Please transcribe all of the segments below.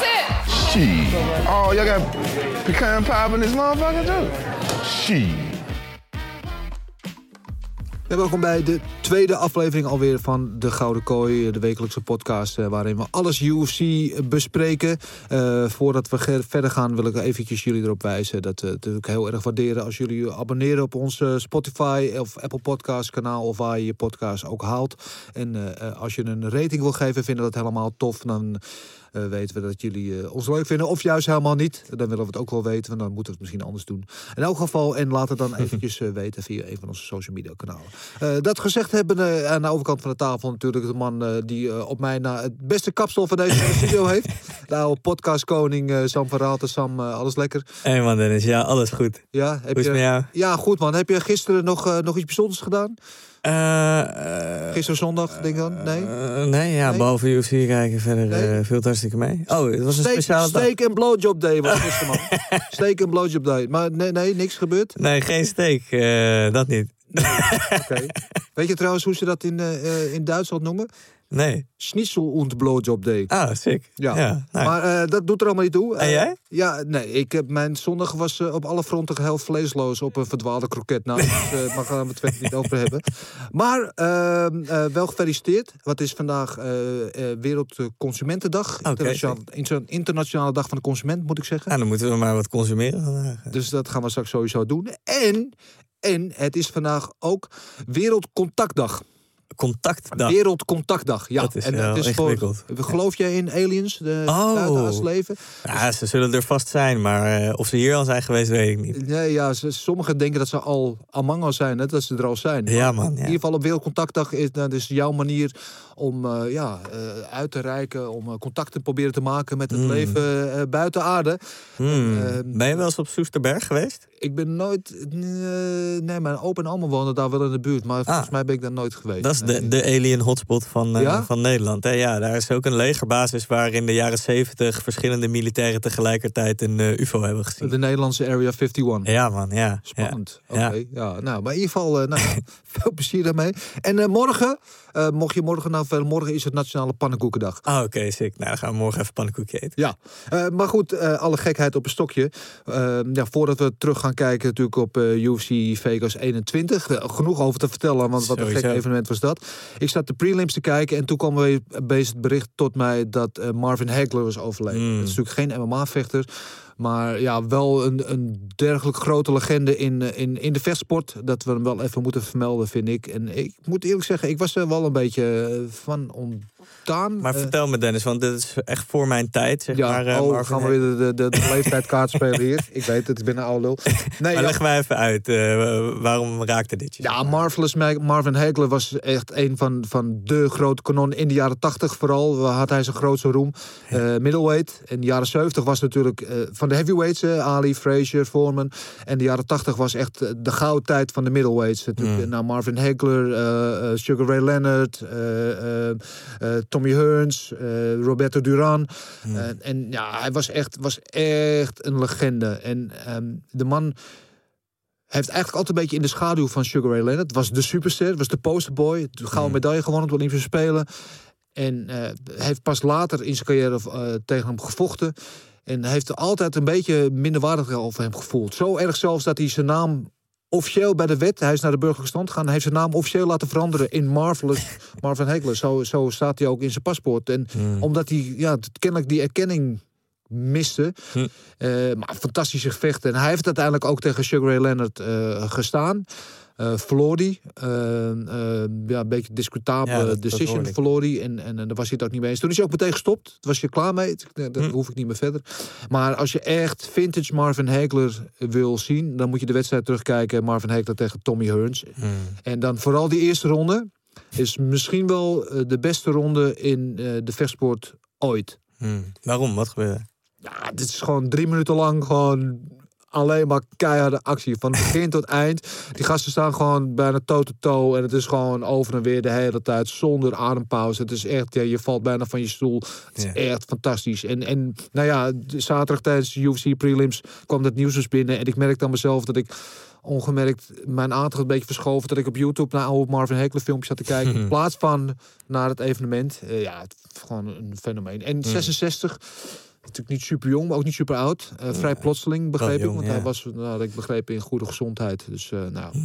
That's it. Oh, y'all got pecan pie in this motherfucker too? Ja, welkom bij de tweede aflevering alweer van De Gouden Kooi. De wekelijkse podcast eh, waarin we alles UFC bespreken. Eh, voordat we verder gaan wil ik eventjes jullie erop wijzen... dat we het natuurlijk heel erg waarderen als jullie je abonneren op ons eh, Spotify of Apple Podcast kanaal... of waar je je podcast ook haalt. En eh, eh, als je een rating wil geven, vinden we dat helemaal tof. Dan eh, weten we dat jullie eh, ons leuk vinden. Of juist helemaal niet. Dan willen we het ook wel weten, want dan moeten we het misschien anders doen. In elk geval, en laat het dan eventjes eh, weten via een van onze social media kanalen. Dat gezegd hebben, aan de overkant van de tafel natuurlijk de man die op mij na het beste kapsel van deze studio heeft. De oude podcastkoning Sam van Raalte. Sam, alles lekker? Hé man Dennis, ja, alles goed. Ja, heb Hoe is je, het met jou? Ja, goed man. Heb je gisteren nog, nog iets bijzonders gedaan? Eh, Gisteren zondag, denk ik dan? Nee? eh, nee, ja, Nee? behalve UFC kijken verder Nee? het hartstikke mee. Oh, het was een Steak, speciale dag. steak en blowjob day was gisteren man. steak en blowjob day. Maar nee, nee niks gebeurd? Nee, geen steak, eh, dat niet. Oké. Weet je trouwens hoe ze dat in, in Duitsland noemen? Nee. Schnitzel und blowjob day. Ah, sick. Ja, ja nou, maar eh, dat doet er allemaal niet toe. En Eh, jij? Ja, nee, ik heb, mijn zondag was eh, op alle fronten geheel vleesloos op een verdwaalde kroket. Nou, daar uh, mag we het niet over hebben. Maar ehm, eh, wel gefeliciteerd. Wat is vandaag Wereldconsumentendag. Oké, Internationale, inter- internationale dag van de consument, moet ik zeggen. nou, dan moeten we maar wat consumeren vandaag. Dus dat gaan we straks sowieso doen. En, en het is vandaag ook Wereldcontactdag. Contactdag. Wereldcontactdag, ja. Dat is en wel het is voor, ingewikkeld. geloof jij in aliens, de Oh. leven? Ja, ze zullen er vast zijn, maar eh, of ze hier al zijn geweest, weet ik niet. Nee, ja, ze- sommigen denken dat ze al Among Us zijn, hè, dat ze er al zijn. Ja, man, In ieder geval op Wereldcontactdag is dat is jouw manier om eh, ja, eh, uit te reiken, om eh, contact te proberen te maken met het Mm. leven eh, buiten aarde. Hmm. Eh, ben je wel eens op Soesterberg geweest? Ik ben nooit, eh, nee, mijn opa en oma wonen daar wel in de buurt, maar volgens Ah. mij ben ik daar nooit geweest. Dat is Nee. de, de alien hotspot van, eh, van Nederland. Hè? Ja, daar is ook een legerbasis waar in de jaren 70 verschillende militairen tegelijkertijd een eh, UFO hebben gezien. De Nederlandse Area 51. Ja, man, ja. Spannend. Ja. Oké, ja. Nou, maar in ieder geval, nou, veel plezier daarmee. En morgen, eh, mocht je morgen nou veel, morgen is het Nationale Pannenkoekendag. Ah, oké, sick. Nou, dan gaan we morgen even pannenkoekje eten. Ja, eh, maar goed, eh, alle gekheid op een stokje. Ja, voordat we terug gaan kijken natuurlijk op UFC Vegas 21. Eh, genoeg over te vertellen, want wat een Sowieso. gek evenement was dat. Ik zat de prelims te kijken en toen kwam weer bezig het bericht tot mij dat Marvin Hagler was overleden. Mm. Het is natuurlijk geen MMA-vechter. Maar ja, wel een, een dergelijk grote legende in, eh, in, in de vechtsport. Dat we hem wel even moeten vermelden, vind ik. En ik moet eerlijk zeggen, ik was er wel een beetje eh, van Maar Eh, vertel me Dennis, want dit is echt voor mijn tijd, zeg ja, maar. eh, oh, gaan we weer de, de, de leeftijdkaart spelen hier. Ik weet het, ik ben een oude lul. Nee, Maar leg mij even uit, eh, waarom raakte dit je? ja, Marvelous Ma- Marvin Hagler was echt een van, van de grote kanonnen in de jaren 80 vooral. Had hij zijn grootste roem. Middleweight. In de jaren 70 was natuurlijk van de heavyweights. Ali, Frazier, Foreman. En de jaren 80 was echt de goudtijd van de middleweights. Natuurlijk, Mm. Nou, Marvin Hagler, Sugar Ray Leonard, Tommy Hearns, eh, Roberto Duran. Mm. En, en ja, hij was echt, was echt een legende. En ehm, de man heeft eigenlijk altijd een beetje in de schaduw van Sugar Ray Leonard. Was de superster, was de posterboy. De gouden medaille gewonnen op de Olympische Spelen. En eh, heeft pas later in zijn carrière eh, tegen hem gevochten. En heeft er altijd een beetje minderwaardig over hem gevoeld. Zo erg zelfs dat hij zijn naam officieel bij de wet... Hij is naar de burgerlijke stand gegaan. Hij heeft zijn naam officieel laten veranderen in Marvelous Marvin Hagler. Zo, zo staat hij ook in zijn paspoort. En Hmm. omdat hij ja, kennelijk die erkenning miste. Hm. Eh, maar fantastische gevechten. En hij heeft uiteindelijk ook tegen Sugar Ray Leonard eh, gestaan. Eh verloor die. Eh, eh, ja, een beetje discutabele Ja, decision verloor. En, en, en daar was hij het ook niet mee eens. Toen is hij ook meteen gestopt. Toen was je klaar mee. Dat Hm. hoef ik niet meer verder. Maar als je echt vintage Marvin Hagler wil zien... dan moet je de wedstrijd terugkijken. Marvin Hagler tegen Tommy Hearns. Hmm. En dan vooral die eerste ronde... is misschien wel de beste ronde in de vechtsport ooit. Hmm. Waarom? Wat gebeurde? Ja, dit is gewoon drie minuten lang gewoon alleen maar keiharde actie. Van begin tot eind. Die gasten staan gewoon bijna toe-to-toe. En het is gewoon over en weer de hele tijd zonder adempauze. Het is echt, ja, je valt bijna van je stoel. Het is echt fantastisch. En, en nou ja, zaterdag tijdens de UFC prelims kwam dat nieuws dus binnen. En ik merkte aan mezelf dat ik ongemerkt mijn aandacht een beetje verschoven. Dat ik op YouTube naar oude Marvin Hekelen filmpjes zat te kijken. In plaats van naar het evenement. Eh, ja, het gewoon een fenomeen. En 66... Natuurlijk niet super jong, maar ook niet super oud. Eh, vrij plotseling begreep ik. Want hij was, nou, ik begrepen, in goede gezondheid. Dus eh nou,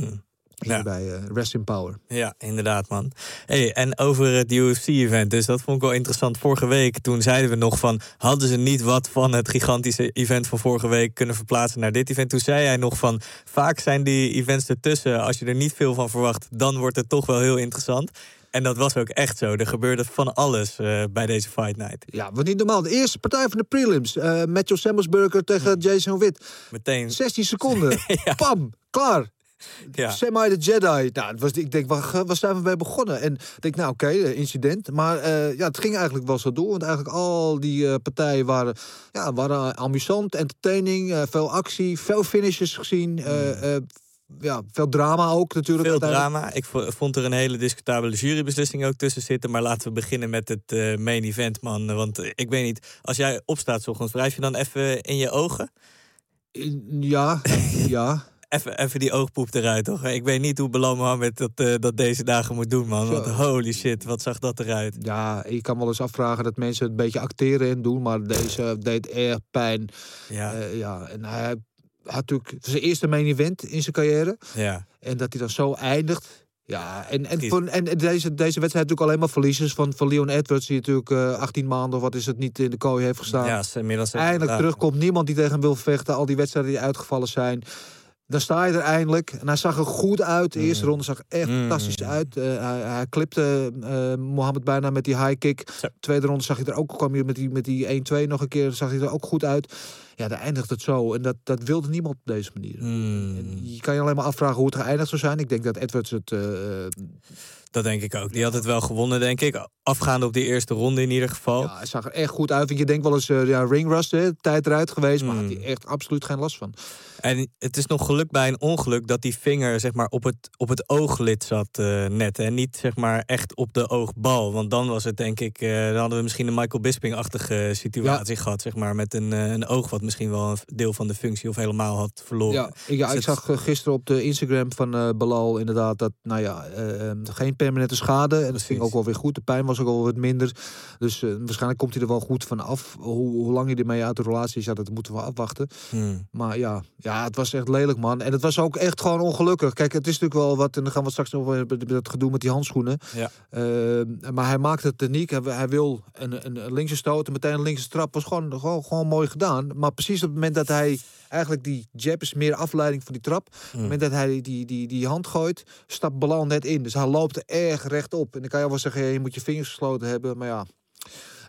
Ja. hierbij eh, rest in power. Ja, inderdaad, man. Hey, en over het UFC-event, dus dat vond ik wel interessant. Vorige week, toen zeiden we nog van... hadden ze niet wat van het gigantische event van vorige week... kunnen verplaatsen naar dit event? Toen zei hij nog van... vaak zijn die events ertussen, als je er niet veel van verwacht... dan wordt het toch wel heel interessant. En dat was ook echt zo. Er gebeurde van alles eh, bij deze Fight Night. Ja, wat niet normaal. De eerste partij van de prelims. eh Matthew Semmelsburger tegen Jason Witt. Meteen, 16 seconden. Pam, klaar. ja. Semi de Jedi. Nou, het was, ik denk, waar, waar zijn we mee begonnen? En ik denk, nou oké, eh, incident. Maar ja, het ging eigenlijk wel zo door. Want eigenlijk al die partijen waren, ja, waren amusant, entertaining, veel actie, veel finishes gezien. eh, ja, veel drama ook natuurlijk. Veel drama. Ik vo- vond er een hele discutabele jurybeslissing ook tussen zitten. Maar laten we beginnen met het eh, main event, man. Want ik weet niet, als jij opstaat ochtends, wrijf je dan even in je ogen? Ja, ja. Even, even die oogpoep eruit, toch? Ik weet niet hoe Belal Mohammed dat, eh, dat deze dagen moet doen, man. Want holy shit, wat zag dat eruit? Ja, je kan wel eens afvragen dat mensen het een beetje acteren en doen. Maar deze deed erg pijn. Ja, Eh, ja, en hij had natuurlijk zijn eerste main event in zijn carrière. ja. En dat hij dan zo eindigt. Ja, en, en, en deze, deze wedstrijd natuurlijk alleen maar verliezers van, van Leon Edwards. Die natuurlijk eh 18 maanden, of wat is het, niet in de kooi heeft gestaan. ja zeven eindelijk terugkomt. Niemand die tegen hem wil vechten. Al die wedstrijden die uitgevallen zijn. Dan sta je er eindelijk. En hij zag er goed uit. De eerste ronde zag echt Mm. fantastisch uit. Eh, hij, hij clipte eh Mohammed bijna met die high kick. Zo. Tweede ronde zag hij er ook, kwam je met die, met die 1-2 nog een keer. Zag hij er ook goed uit. Ja, dan eindigt het zo. En dat, dat wilde niemand op deze manier. Mm. En je kan je alleen maar afvragen hoe het geëindigd zou zijn. Ik denk dat Edwards het... eh, Dat denk ik ook. Die had het wel gewonnen, denk ik. Afgaande op die eerste ronde in ieder geval. ja, hij zag er echt goed uit. Want je denkt wel eens, eh, ja, ring rust, hè, tijd eruit geweest. Maar Mm. had hij echt absoluut geen last van. En het is nog geluk bij een ongeluk dat die vinger zeg maar, op, het, op het ooglid zat eh, net. En niet zeg maar, echt op de oogbal. Want dan was het denk ik, eh, dan hadden we misschien een Michael Bisping-achtige situatie gehad. Zeg maar, met een, eh, een oog wat misschien wel een deel van de functie of helemaal had verloren. Ja, ik, ja, Dus ik het- zag gisteren op de Instagram van Balal inderdaad dat, nou ja, eh, eh, geen permanente schade. En dat ging ook wel weer goed. De pijn was ook wel wat minder. Dus waarschijnlijk komt hij er wel goed van af. Hoe, hoe lang hij ermee uit de relatie is, ja, dat moeten we afwachten. Hmm. Maar ja, ja, het was echt lelijk, man. En het was ook echt gewoon ongelukkig. Kijk, het is natuurlijk wel wat, en dan gaan we straks over hebben, dat gedoe met die handschoenen. Ja. Eh, maar hij maakt het techniek. Hij, hij wil een, een, een linkse stoot en meteen een linkse trap. Was gewoon, gewoon, gewoon mooi gedaan. Maar precies op het moment dat hij eigenlijk die jab is meer afleiding van die trap. Op het moment dat hij die, die, die hand gooit, stapt Balal net in. Dus hij loopt er erg rechtop. En dan kan je wel zeggen, ja, je moet je vingers gesloten hebben. Maar ja,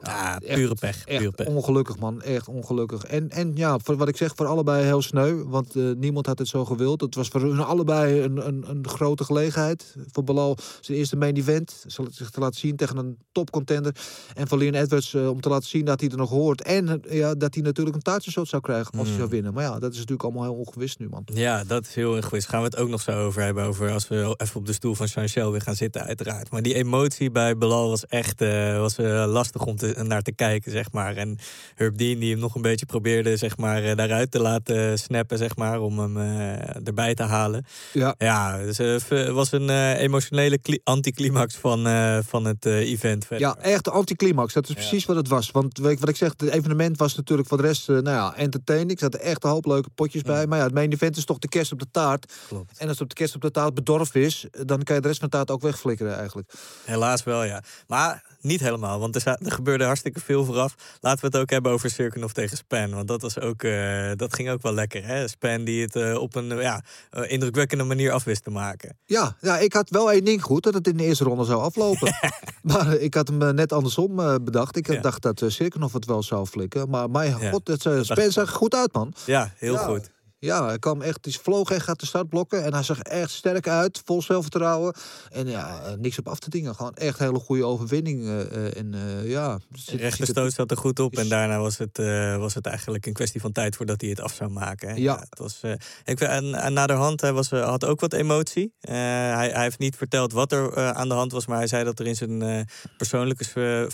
Ja, echt- pure pech. Pure Echt pech. ongelukkig, man. Echt ongelukkig. En, en ja, voor wat ik zeg, voor allebei heel sneu. Want eh, niemand had het zo gewild. Het was voor hun allebei een, een, een grote gelegenheid. Voor Balal zijn eerste main event. Zal het zich te laten zien tegen een topcontender. En voor Leon Edwards eh, om te laten zien dat hij er nog hoort. En ja, dat hij natuurlijk een taartjesshot zou krijgen als Mm. hij zou winnen. Maar ja, dat is natuurlijk allemaal heel ongewis nu, man. Ja, dat is heel goed. Gaan we het ook nog zo over hebben. Over als we even op de stoel van Chanchel weer gaan zitten, uiteraard. Maar die emotie bij Belal was echt eh, was, lastig om te, naar te kijken, zeg maar. En Herb Dean, die hem nog een beetje probeerde, zeg maar, eh, daaruit te laten snappen, zeg maar. Om hem eh, erbij te halen. Ja. Ja, dus, het was een eh, emotionele cli- anticlimax van, van het event. verder. Ja, echt de anticlimax. Dat is precies wat het was. Want wat ik zeg, het evenement was natuurlijk voor de rest, nou ja, entertaining. Ik zat er echt een hoop leuke potjes bij. Maar ja, het main event is toch de kerst op de taart. Klopt. En als het op de kerst op de taart bedorven is, dan kan je de rest van de taart ook wegflikkeren eigenlijk. Helaas wel, ja. Maar niet helemaal, want er, er gebeurde hartstikke veel vooraf. Laten we het ook hebben over Sirkunov tegen Span. Want dat, was ook, eh, dat ging ook wel lekker, hè? Span die het eh, op een ja, eh, indrukwekkende manier af wist te maken. Ja, ja, ik had wel één ding goed, dat het in de eerste ronde zou aflopen. maar ik had hem net andersom bedacht. Ik had Ja. dacht dat Sirkenov het wel zou flikken. Maar mijn Ja. god, het uh, Span zag er goed uit, man. Ja, heel goed. Ja, hij kwam echt, hij vloog echt uit de startblokken. En hij zag echt sterk uit, vol zelfvertrouwen. En ja, eh, niks op af te dingen. Gewoon echt hele goede overwinning. eh, en eh, ja, zit- rechterstoot zat er goed op. En daarna was het, was het eigenlijk een kwestie van tijd voordat hij het af zou maken. hè. Ja. het was, ik, en, en naderhand, hij was, had ook wat emotie. Hij, hij heeft niet verteld wat er aan de hand was. Maar hij zei dat er in zijn persoonlijke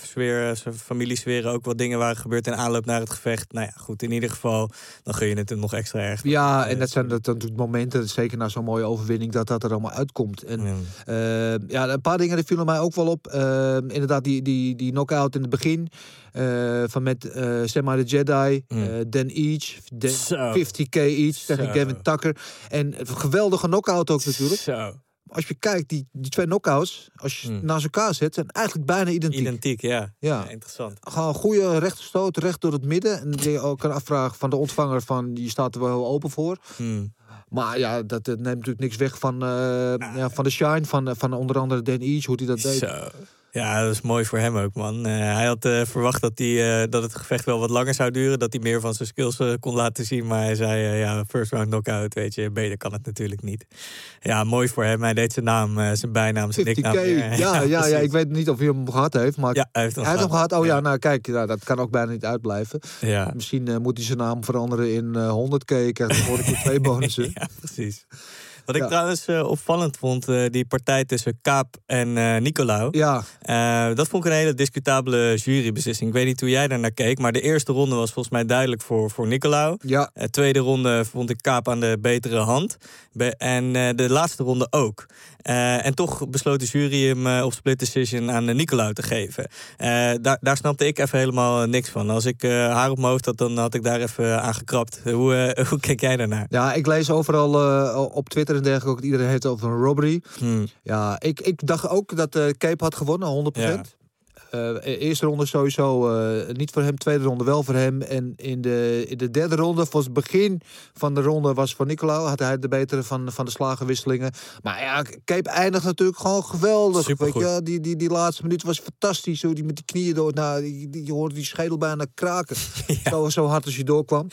sfeer, zijn familiesfeer ook wat dingen waren gebeurd in aanloop naar het gevecht. Nou ja, goed, in ieder geval, dan gun je het hem nog extra erg. Ja, en Eh, dat zijn dat dan natuurlijk momenten, zeker na zo'n mooie overwinning, dat dat er allemaal uitkomt. En Ja. eh, ja, een paar dingen die vielen mij ook wel op. Eh, inderdaad, die, die, die knockout in het begin eh, van met eh Semi the Jedi, Mm. Dan Each, Dan Zo. 50k each tegen. Gavin Tucker. En een geweldige knockout ook natuurlijk. Zo, Als je kijkt, die, die twee knockouts, als je Mm. naast elkaar zet, zijn eigenlijk bijna identiek. identiek, ja. Ja. ja. Interessant. Gewoon een goede rechterstoot, recht door het midden. En je ook kan afvragen van de ontvanger van, je staat er wel heel open voor. Hmm. Maar ja, dat, eh, neemt natuurlijk niks weg van, eh, ja, van de shine van, eh, van onder andere Dan Each, hoe hij dat deed. Zo. Ja, dat is mooi voor hem ook, man. Eh, hij had eh, verwacht dat, hij, eh, dat het gevecht wel wat langer zou duren. Dat hij meer van zijn skills kon laten zien. Maar hij zei, ja, first round knockout, weet je. Beter kan het natuurlijk niet. Ja, mooi voor hem. Hij deed zijn naam, zijn bijnaam, zijn 50k. nicknaam. Ja, ja, ja, precies. ik weet niet of hij hem gehad heeft, maar Ja, hij heeft hem hij heeft hem gehad. Oh ja, Ja. nou kijk, nou, dat kan ook bijna niet uitblijven. Ja. Misschien moet hij zijn naam veranderen in eh 100k. Krijgt hij gewoon keer twee bonussen. ja, precies. Wat ik Ja. trouwens eh, opvallend vond, eh, die partij tussen Kaap en eh Nicolau. Ja, dat vond ik een hele discutabele jurybeslissing. Ik weet niet hoe jij daar naar keek, maar de eerste ronde was volgens mij duidelijk voor, voor Nicolau. ja. De tweede ronde vond ik Kaap aan de betere hand. Be- en de laatste ronde ook. En toch besloot de jury hem op split decision aan uh, Nicolau te geven. Daar, daar snapte ik even helemaal niks van. Als ik haar op mijn hoofd had, dan had ik daar even aan gekrapt. Hoe, hoe kijk jij daarnaar? ja, ik lees overal op Twitter en dergelijke ook iedereen heeft over een robbery. Hmm. Ja, ik, ik dacht ook dat eh Cape had gewonnen, 100%. Ja. Eh, eerste ronde sowieso eh, niet voor hem, tweede ronde wel voor hem. En in de, in de derde ronde, volgens het begin van de ronde was voor Nicolau. Had hij de betere van, van de slagenwisselingen. Maar ja, Cape eindigt natuurlijk gewoon geweldig. Supergoed. Weet je, die, die, die laatste minuut was fantastisch. Hoe die met die knieën door, nou, die, die, je hoorde die schedel bijna kraken. zo, zo hard als hij doorkwam.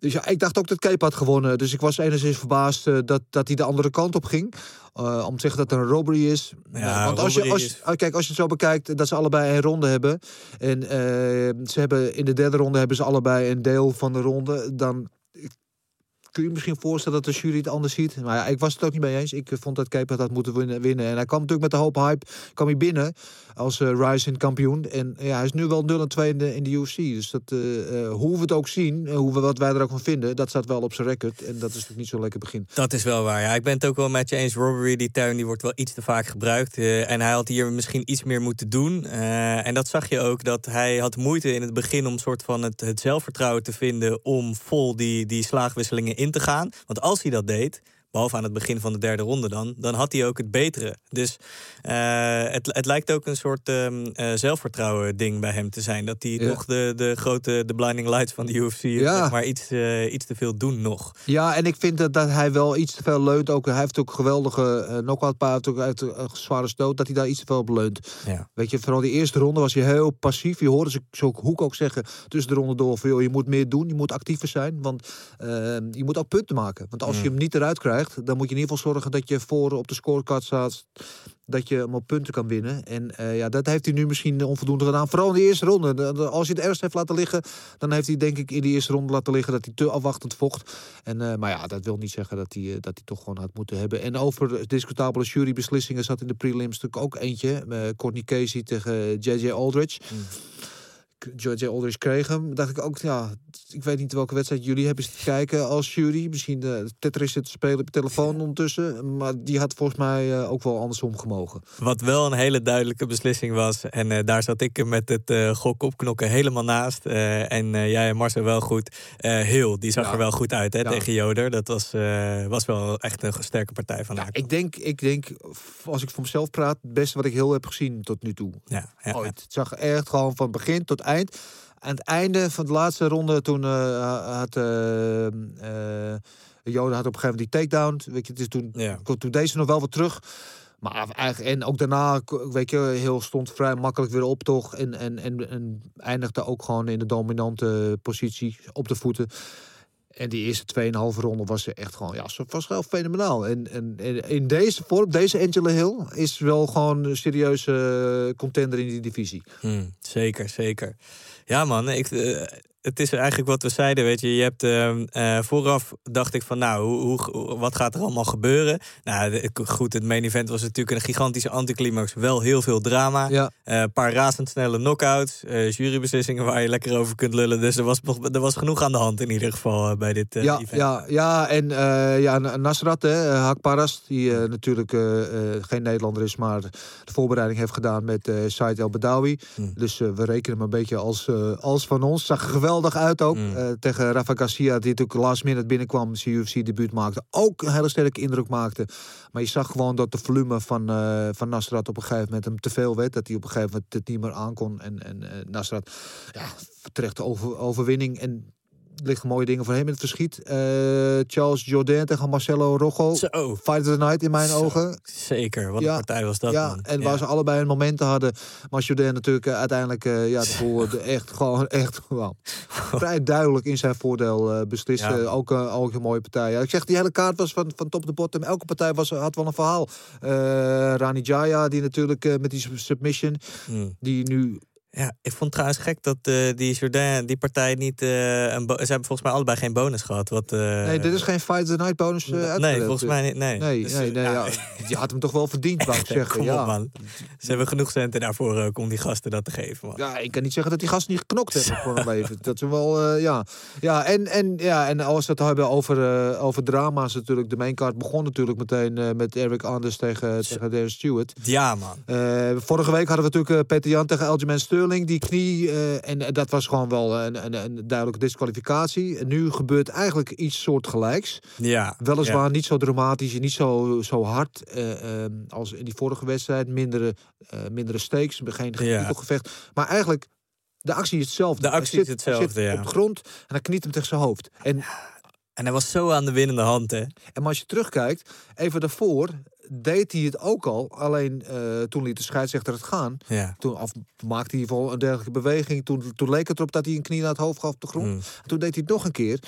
Dus ja, ik dacht ook dat Cape had gewonnen. Dus ik was enigszins verbaasd eh, dat, dat hij de andere kant op ging. Eh, om te zeggen dat er een robbery is. Ja, Want als je, als, ah, kijk, als je het zo bekijkt, dat ze allebei een ronde hebben. En eh, ze hebben in de derde ronde hebben ze allebei een deel van de ronde. Dan kun je je misschien voorstellen dat de jury het anders ziet. Maar ja, ik was het ook niet mee eens. Ik vond dat Cape had moeten winnen. winnen. En hij kwam natuurlijk met de hoop hype kwam hij binnen als eh Rising kampioen. En ja, hij is nu wel 0 en 2 in de, in de UFC. Dus dat, eh, hoe we het ook zien, hoe we, wat wij er ook van vinden, dat staat wel op zijn record. En dat is natuurlijk niet zo'n lekker begin. Dat is wel waar. Ja, ik ben het ook wel met je eens. Robbery, die term, die wordt wel iets te vaak gebruikt. En hij had hier misschien iets meer moeten doen. En dat zag je ook, dat hij had moeite in het begin om soort van het, het zelfvertrouwen te vinden om vol die, die slaagwisselingen in te gaan. Want als hij dat deed, behalve aan het begin van de derde ronde dan, dan had hij ook het betere. Dus eh, het, het lijkt ook een soort ehm, eh, zelfvertrouwen ding bij hem te zijn. Dat hij Ja. toch de, de grote de blinding lights van de UFC Ja. zeg maar iets, eh, iets te veel doen nog. Ja, en ik vind dat, dat hij wel iets te veel leunt. Ook, hij heeft ook geweldige uh, knock-out paar, ook uit een zware stoot, dat hij daar iets te veel op leunt. Ja. Weet je, vooral die eerste ronde was hij heel passief. Je hoorde ze zo Hoek ook zeggen tussen de ronde door van, joh, je moet meer doen, je moet actiever zijn, want uh, je moet ook punten maken. Want als Mm. je hem niet eruit krijgt, dan moet je in ieder geval zorgen dat je voor op de scorecard staat, dat je hem op punten kan winnen. En uh, ja, dat heeft hij nu misschien onvoldoende gedaan. Vooral in de eerste ronde. De, de, als hij het ergst heeft laten liggen, dan heeft hij denk ik in de eerste ronde laten liggen dat hij te afwachtend vocht. En, uh, maar ja, dat wil niet zeggen dat hij, uh, dat hij toch gewoon had moeten hebben. En over discutabele jurybeslissingen zat in de prelims natuurlijk ook eentje. Uh, Courtney Casey tegen J.J. Aldridge. Mm. J.J. Aldridge kreeg hem. dacht ik ook, ja, ik weet niet welke wedstrijd jullie hebben te kijken als jury. Misschien de Tetris zit te spelen op je telefoon ondertussen. Maar die had volgens mij uh, ook wel andersom gemogen. Wat wel een hele duidelijke beslissing was. En uh, daar zat ik met het uh, gok opknokken helemaal naast. En jij en Marcel wel goed. heel, die zag ja. er wel goed uit hè, ja. tegen Joder. Dat was, was wel echt een sterke partij van ja, haar. Ik denk, ik denk, als ik voor mezelf praat, het beste wat ik heel heb gezien tot nu toe. Ja, ja, Ooit. Het zag echt gewoon van begin tot eind. Aan het einde van de laatste ronde, toen uh, had uh, uh, Joden had op een gegeven moment die takedown. Weet je, het is toen, ja. toen deze nog wel wat terug. Maar eigenlijk, en ook daarna, weet je, heel stond vrij makkelijk weer op toch. En, en, en, en eindigde ook gewoon in de dominante positie op de voeten. En die eerste 2,5 ronde was ze echt gewoon, ja, ze was wel fenomenaal. En, en, in deze vorm, deze Angela Hill, is wel gewoon een serieuze eh, contender in die divisie. Hmm, zeker, zeker. Ja, man, ik, eh, het is eigenlijk wat we zeiden, weet je. Je hebt ehm, eh, vooraf dacht ik van, nou, hoe, hoe, wat gaat er allemaal gebeuren? Nou, de- goed, het main event was natuurlijk een gigantische anticlimax. Wel heel veel drama. Ja. Eh, Een paar razendsnelle knockouts. eh jurybeslissingen waar je lekker over kunt lullen. Dus er was, nog- er was genoeg aan de hand in ieder geval bij dit ja, event. ja, ja, en ja, Nasrat, hè, Hak Paras, die natuurlijk geen Nederlander is, maar de voorbereiding heeft gedaan met Said El Badawi. Hmm. Dus we rekenen hem een beetje als, als van ons. Zag er geweldig uit ook. Hmm. eh, tegen Rafa Garcia, die natuurlijk last minute binnenkwam, zijn UFC-debuut maakte. Ook een hele sterke indruk maakte. Maar je zag gewoon dat de volume van, eh, van Nasrat op een gegeven moment hem te veel werd. Dat hij op een gegeven moment het niet meer aankon. En, en eh, Nasrat, ja, terechte over, overwinning. En liggen mooie dingen voor hem in het verschiet. Eh, Charles Jourdain tegen Marcelo Rojo. Zo, Fight of the night in mijn Zo, ogen. zeker. Wat Ja, een partij was dat, ja, man. en waar ze allebei een momenten hadden. Maar Jourdain natuurlijk eh, uiteindelijk eh, ja, de echt gewoon echt well, vrij duidelijk in zijn voordeel beslissen. Ja. Ook, ook een mooie partij. Ja, ik zeg, die hele kaart was van, van top tot bottom. Elke partij was, had wel een verhaal. Rani Jaya, die natuurlijk met die sub- submission, Hmm. die nu Ja, ik vond het trouwens gek dat eh, die Jourdain, die partij niet... eh, een ze hebben volgens mij allebei geen bonus gehad. Wat, eh, nee, dit is geen Fight of the Night bonus Nee, volgens mij niet. Nee, Nee, Dus, nee, nee ja, ja, die had hem toch wel verdiend, wou ik zeggen. Kom ja. op, man. Ze hebben genoeg centen daarvoor ook om die gasten dat te geven, man. Ja, ik kan niet zeggen dat die gasten niet geknokt hebben voor een leven. Dat ze wel, ja. Ja, en, en, ja, en als we het hebben over, over drama's natuurlijk. De maincard begon natuurlijk meteen met Eric Anders tegen, tegen Darren Stewart. Ja, man. Vorige week hadden we natuurlijk Peter Jan tegen Aljamain Sterling. Die knie, eh, en eh, dat was gewoon wel een, een, een duidelijke disqualificatie. En nu gebeurt eigenlijk iets soortgelijks. Ja. Weliswaar ja. niet zo dramatisch en niet zo, zo hard eh, ehm, als in die vorige wedstrijd. Mindere, eh, mindere stakes, geen, Ja. titelgevecht. Maar eigenlijk, de actie is hetzelfde. De actie zit- is hetzelfde, ja. op de grond en hij kniet hem tegen zijn hoofd. En, En hij was zo aan de winnende hand, hè. en maar als je terugkijkt, even daarvoor deed hij het ook al. Alleen eh, toen liet de scheidsrechter het gaan. Ja. Toen of, maakte hij wel een dergelijke beweging. Toen, toen leek het erop dat hij een knie naar het hoofd gaf op de grond. Mm. Toen deed hij het nog een keer.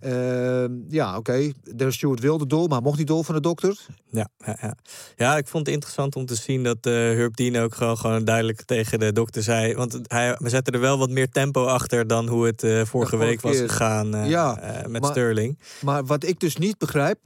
Ehm, ja, oké. Okay. Darren Stewart wilde door, maar mocht niet door van de dokter. Ja, ja, ja. ja, ik vond het interessant om te zien dat eh Herb Dean ook gewoon, gewoon duidelijk tegen de dokter zei. Want hij, we zetten er wel wat meer tempo achter dan hoe het eh, vorige week was gegaan met maar- Sterling. Maar wat ik dus niet begrijp,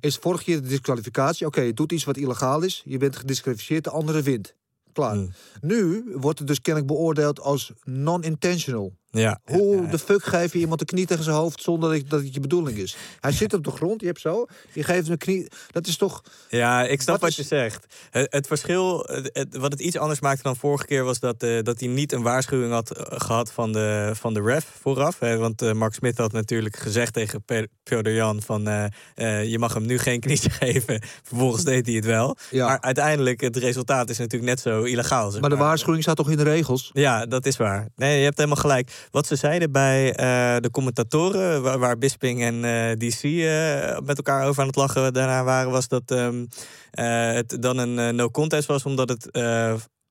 is vorige keer de disqualificatie. Oké, je doet iets wat illegaal is. Je bent gedisqualificeerd, de andere wint. Klaar. Mm. Nu wordt het dus kennelijk beoordeeld als non-intentional. Ja, Hoe de fuck geef je iemand een knie tegen zijn hoofd zonder dat, het je bedoeling is? Hij zit op de grond, je hebt zo, je geeft hem een knie. Dat is toch. Ja, ik snap Wat je zegt. Het, het verschil, het, wat het iets anders maakte dan vorige keer, was dat, eh, dat hij niet een waarschuwing had eh, gehad van de, van de ref vooraf. Hè, want eh, Mark Smith had natuurlijk gezegd tegen Piotr Jan van je mag hem nu geen kniezen geven. Vervolgens deed hij het wel. Ja. Maar uiteindelijk, het resultaat is natuurlijk net zo illegaal. zeg Maar de waarschuwing staat toch in de regels? Ja, dat is waar. Nee, je hebt helemaal gelijk. Wat ze zeiden bij eh, de commentatoren, waar, Bisping en eh, DC eh, met elkaar over aan het lachen daarna waren, was dat ehm, eh, het dan een eh, no contest was, omdat het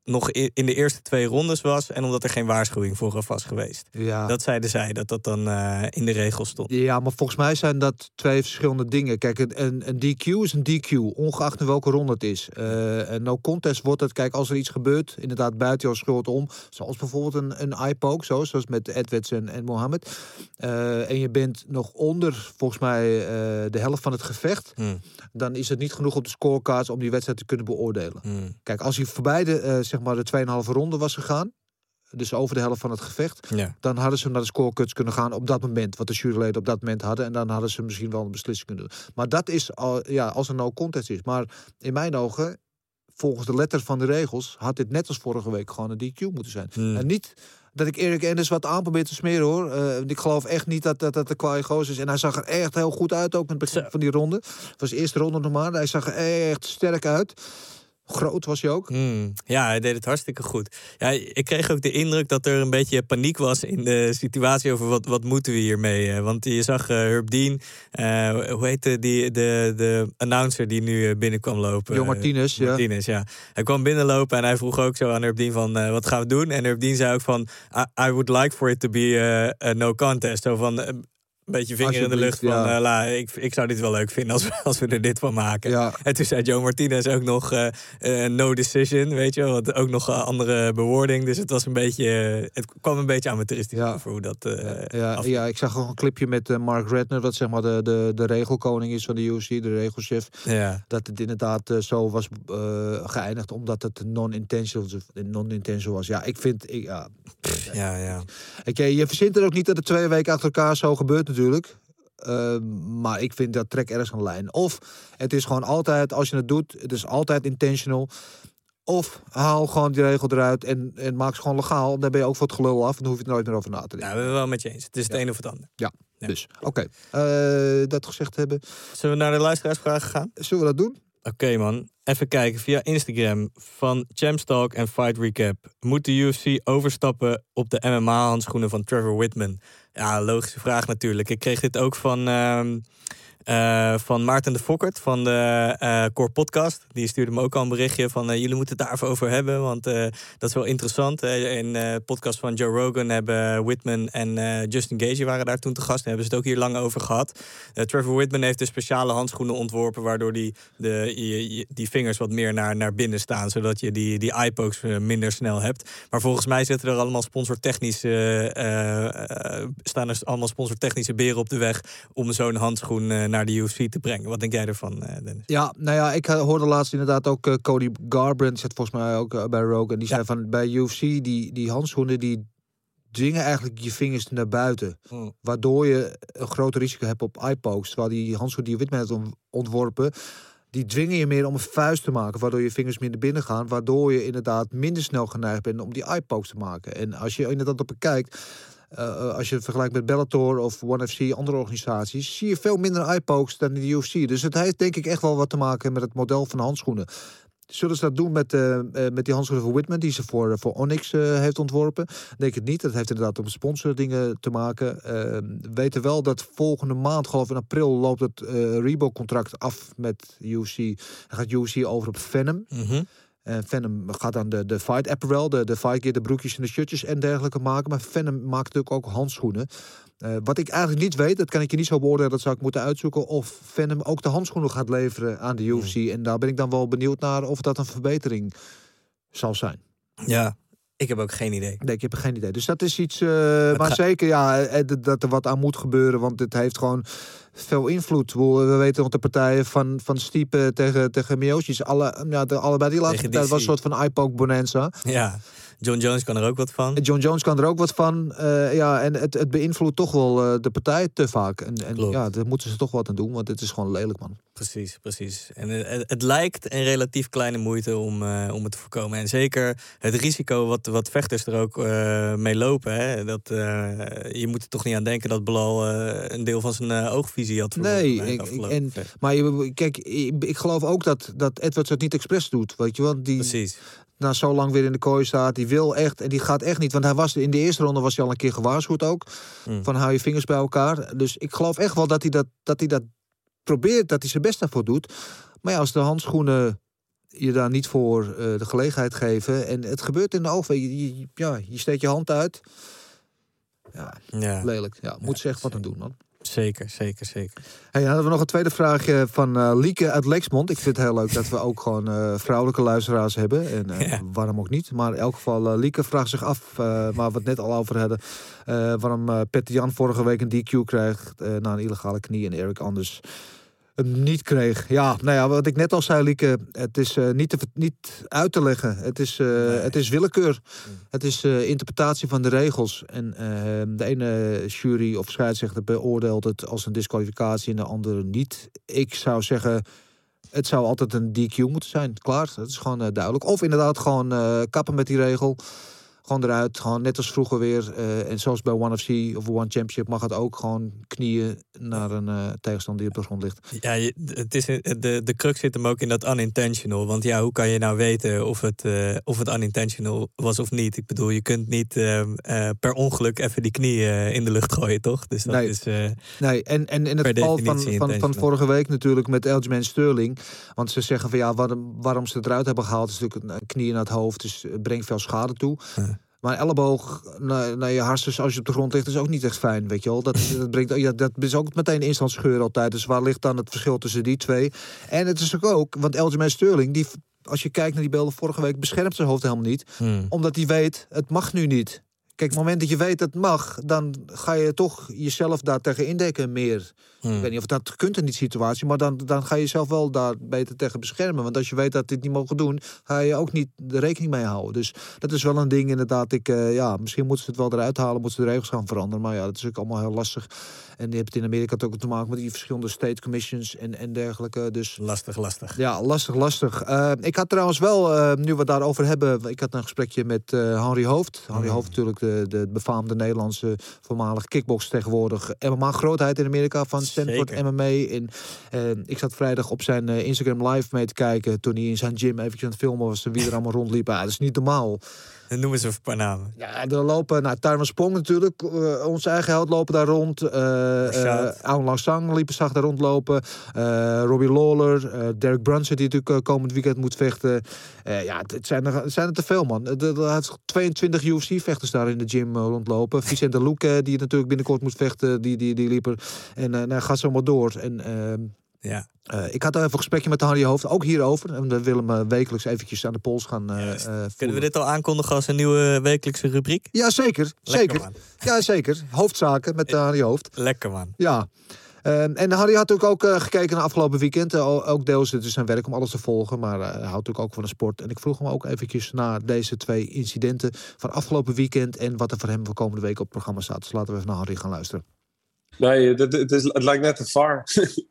nog in de eerste twee rondes was en omdat er geen waarschuwing vooraf was geweest. Ja. Dat zeiden zij, dat dat dan eh, in de regels stond. Ja, maar volgens mij zijn dat twee verschillende dingen. Kijk, een, een, DQ is een DQ, ongeacht in welke ronde het is. Eh, een no contest wordt het, kijk, als er iets gebeurt, inderdaad buiten jouw schuld om, zoals bijvoorbeeld een, een eye poke, zo, zoals met Edwards en, en Mohammed. Eh, en je bent nog onder, volgens mij, de helft van het gevecht, Hmm, dan is het niet genoeg op de scorecards om die wedstrijd te kunnen beoordelen. hmm, Kijk, als hij voorbij de, zeg maar de 2,5 ronde was gegaan, dus over de helft van het gevecht, ja. dan hadden ze naar de scorecuts kunnen gaan op dat moment. Wat de juryleden op dat moment hadden. En dan hadden ze misschien wel een beslissing kunnen doen. Maar dat is al, ja, als er no contest is. Maar in mijn ogen, volgens de letter van de regels, had dit net als vorige week gewoon een DQ moeten zijn. Hmm. En niet dat ik Erik Enders wat aan probeer te smeren hoor. Eh, ik geloof echt niet dat dat, dat de kwaai goos is. En hij zag er echt heel goed uit ook met het begin van die ronde. Het was de eerste ronde nog maar. Hij zag er echt sterk uit. Groot was hij ook. Hmm. Ja, hij deed het hartstikke goed. Ja, ik kreeg ook de indruk dat er een beetje paniek was in de situatie over wat, wat moeten we hiermee. eh, Want je zag eh, Herb Dean, eh, hoe heette die, de, de announcer die nu binnenkwam lopen? Jo Martinez, ja. Martinez, ja. Hij kwam binnenlopen en hij vroeg ook zo aan Herb Dean van, wat gaan we doen? En Herb Dean zei ook van, I, I would like for it to be a no contest. Zo van, Een beetje vinger in de lucht van, ja. eh, la, ik, ik zou dit wel leuk vinden als we, als we er dit van maken. Ja. En toen zei Joe Martinez ook nog eh, eh, no decision, weet je wel. Want ook nog andere bewoording. Dus het was een beetje, het kwam een beetje amateuristisch Ja. over hoe dat Ja, af- ja, ik zag gewoon een clipje met Mark Redner, wat zeg maar de, de, de regelkoning is van de UFC, de regelchef. ja. Dat het inderdaad zo was geëindigd, omdat het non-intentional non was. Ja, ik vind, ik, ja, ja, ja. Oké, je verzint er ook niet dat het twee weken achter elkaar zo gebeurt natuurlijk. Uh, maar ik vind dat trek ergens een lijn. Of het is gewoon altijd, als je het doet, het is altijd intentional. Of haal gewoon die regel eruit en, en maak ze gewoon legaal. Dan ben je ook voor het gelul af en dan hoef je er nooit meer over na te denken. Nou, we zijn wel met je eens. Het is het een of het ander. Ja, Ja. dus oké. Eh, dat gezegd hebben, Zullen we naar de luisteraarsvragen gaan? zullen we dat doen? Oké man, even kijken via Instagram van Champs Talk en Fight Recap. Moet de UFC overstappen op de MMA-handschoenen van Trevor Whitman? Ja, logische vraag natuurlijk. Ik kreeg dit ook van, ehm, eh, van Maarten de Fokkert van de eh, Core Podcast. Die stuurde me ook al een berichtje van eh, jullie moeten het daar even over hebben. Want dat is wel interessant. In de podcast van Joe Rogan hebben Whitman en Justin Gage waren daar toen te gast. Daar hebben ze het ook hier lang over gehad. Eh, Trevor Whitman heeft dus speciale handschoenen ontworpen... waardoor die, de, die vingers wat meer naar, naar binnen staan... zodat je die, die eye-pokes minder snel hebt. Maar volgens mij zitten er allemaal sponsortechnische... staan er allemaal sponsortechnische beren op de weg... om zo'n handschoen naar de UFC te brengen. Wat denk jij ervan, eh, Dennis? Ja, nou ja, ik eh, hoorde laatst inderdaad ook eh, Cody Garbrandt, zit volgens mij ook bij Rogan. Die zei van bij UFC, die, die handschoenen die dwingen eigenlijk je vingers naar buiten. Mm. Waardoor je een groot risico hebt op eye-pokes. Terwijl die handschoenen die Whitman heeft on- ontworpen, die dwingen je meer om een vuist te maken. Waardoor je vingers minder binnen gaan. Waardoor je inderdaad minder snel geneigd bent om die eye-pokes te maken. En als je inderdaad op bekijkt, eh, eh, als je vergelijkt met Bellator of ONE FC, andere organisaties, zie je veel minder eye-pokes dan in de UFC. Dus het heeft denk ik echt wel wat te maken met het model van de handschoenen. Zullen ze dat doen met, eh, met die handschoenen van Whitman, die ze voor, voor Onyx heeft ontworpen? Denk het niet. Dat heeft inderdaad met sponsordingen te maken. Eh, we weten wel dat volgende maand, geloof ik in april, loopt het Reebok-contract af met UFC. Dan gaat UFC over op Venom. Mhm. En Venom gaat dan de, de fight apparel, de, de fight gear, de broekjes en de shirtjes en dergelijke maken. Maar Venom maakt natuurlijk ook handschoenen. Eh, wat ik eigenlijk niet weet, dat kan ik je niet zo beoordelen, dat zou ik moeten uitzoeken. Of Venom ook de handschoenen gaat leveren aan de UFC. En daar ben ik dan wel benieuwd naar of dat een verbetering zal zijn. Ja, ik heb ook geen idee. Nee, ik heb geen idee. Dus dat is iets. eh, maar ga- zeker, ja, eh, dat- dat er wat aan moet gebeuren. Want het heeft gewoon veel invloed. We we weten nog de partijen van, van Stiepe tegen, tegen Miocic. Alle, ja, de, allebei die laatste partij was een soort van iPoke bonanza. Ja, John Jones kan er ook wat van. John Jones kan er ook wat van. eh, ja, en het, het beïnvloedt toch wel eh, de partij te vaak. En, en Klopt. ja, daar moeten ze toch wat aan doen. Want het is gewoon lelijk, man. Precies, precies. En het, het- lijkt een relatief kleine moeite om, eh, om het te voorkomen. En zeker het risico wat, wat vechters er ook eh, mee lopen. Hè? Dat, eh, je moet er toch niet aan denken dat Belal eh, een deel van zijn eh, oogvisie had verloren. Nee, ik- en-. Maar je, kijk, ik, ik geloof ook dat, dat Edwards het niet expres doet. Weet je wel? Die, Precies. na zo lang weer in de kooi staat. Die wil echt en die gaat echt niet. Want hij was in de eerste ronde was hij al een keer gewaarschuwd ook. Mm. Van hou je vingers bij elkaar. Dus ik geloof echt wel dat hij dat, dat, hij dat probeert. Dat hij zijn best daarvoor doet. Maar ja, als de handschoenen je daar niet voor eh, de gelegenheid geven. En het gebeurt in de ogen. Je, je- ja, je steekt je hand uit. Ja, Ja, lelijk. Ja, moet ze echt wat aan doen, man. Zeker, zeker, zeker. Hey, dan hadden we nog een tweede vraagje van eh, Lieke uit Lexmond. Ik vind het heel leuk dat we ook gewoon eh, vrouwelijke luisteraars hebben. En eh, Ja. waarom ook niet. Maar in elk geval, Lieke vraagt zich af, waar we het net al over hadden... waarom Petter Jan vorige week een DQ eh, na een illegale knie... en Erik Anders hem niet kreeg. Ja, nou ja, wat ik net al zei, Lieke... het is eh, niet, te, niet uit te leggen. Het is, eh, het is willekeur. Het is eh, interpretatie van de regels. En eh, de ene jury of scheidsrechter beoordeelt het als een disqualificatie en de andere niet. Ik zou zeggen, het zou altijd een DQ moeten zijn. Klaar, dat is gewoon duidelijk. Of inderdaad gewoon kappen met die regel. Gewoon eruit, gewoon net als vroeger weer. eh, en zoals bij One FC of One Championship mag het ook gewoon knieën naar een eh, tegenstander die op de grond ligt. Ja, je, het is, de, de crux zit hem ook in dat unintentional. Want ja, hoe kan je nou weten of het, eh, of het unintentional was of niet? Ik bedoel, je kunt niet ehm, eh, per ongeluk even die knie eh, in de lucht gooien, toch? Dus dat Nee. is... Nee, en, en in het geval van, van, van vorige week natuurlijk met Elgin Sterling. Want ze zeggen van ja, waarom, waarom ze het eruit hebben gehaald is natuurlijk een knie naar het hoofd. Dus het brengt veel schade toe. Ja. Maar elleboog naar, naar je hartstikke als je op de grond ligt is ook niet echt fijn, weet je wel. Dat, dat, brengt, ja, dat is ook meteen instant scheur altijd. Dus waar ligt dan het verschil tussen die twee? En het is ook, want Elgin Sterling, die, als je kijkt naar die beelden vorige week, beschermt zijn hoofd helemaal niet. Hmm. Omdat hij weet, het mag nu niet. Kijk, op het moment dat je weet dat het mag, dan ga je toch jezelf daar tegen indekken meer. Hmm. Ik weet niet of dat kunt in die situatie, maar dan, dan ga je jezelf wel daar beter tegen beschermen. Want als je weet dat dit niet mogen doen, ga je ook niet de rekening mee houden. Dus dat is wel een ding inderdaad. Ik, eh, ja, misschien moeten ze het wel eruit halen, moeten ze de regels gaan veranderen. Maar ja, dat is ook allemaal heel lastig. En je hebt in Amerika ook te maken met die verschillende state commissions en, en dergelijke. Dus Lastig, lastig. ja, lastig, lastig. Eh, ik had trouwens wel, eh, nu we het daarover hebben, ik had een gesprekje met eh Henry Hoofd. Henry Hoofd natuurlijk de, de befaamde Nederlandse voormalig kickbox tegenwoordig. MMA grootheid in Amerika van Stanford Zeker. MMA. En, eh, ik zat vrijdag op zijn Instagram live mee te kijken toen hij in zijn gym eventjes aan het filmen was. Wie er allemaal rondliepen. Ja, dat is niet normaal. Dan noemen ze een paar namen. Ja, er lopen, nou, Tyrone Sprong natuurlijk, onze eigen held lopen daar rond. Eh uh, Aung Lang Sang liep, zag daar rondlopen. eh Robbie Lawler, eh, Derek Brunson die natuurlijk eh, komend weekend moet vechten. Eh, ja, het- zijn, er, zijn er te veel, man. Er heeft 22 UFC-vechters daar in de gym eh, rondlopen. Vicente Luque, die natuurlijk binnenkort moet vechten, die, die, die liep er. En eh nou, gaat zo maar door. En... Ja. eh, ik had even een gesprekje met Harry Hoofd, ook hierover. En we willen hem eh, wekelijks eventjes aan de pols gaan eh, Kunnen we dit al aankondigen als een nieuwe wekelijkse rubriek? Ja, zeker. Lekker, zeker. man. Ja, zeker. Hoofdzaken met uh, Harry Hoofd. Lekker man. Ja. Ehm, en Harry had natuurlijk ook gekeken naar afgelopen weekend. Ook deels het is zijn werk om alles te volgen. Maar hij houdt natuurlijk ook van de sport. En ik vroeg hem ook eventjes naar deze twee incidenten van afgelopen weekend. En wat er voor hem voor komende week op het programma staat. Dus laten we even naar Harry gaan luisteren. Nee, het, het, is, het lijkt net te far.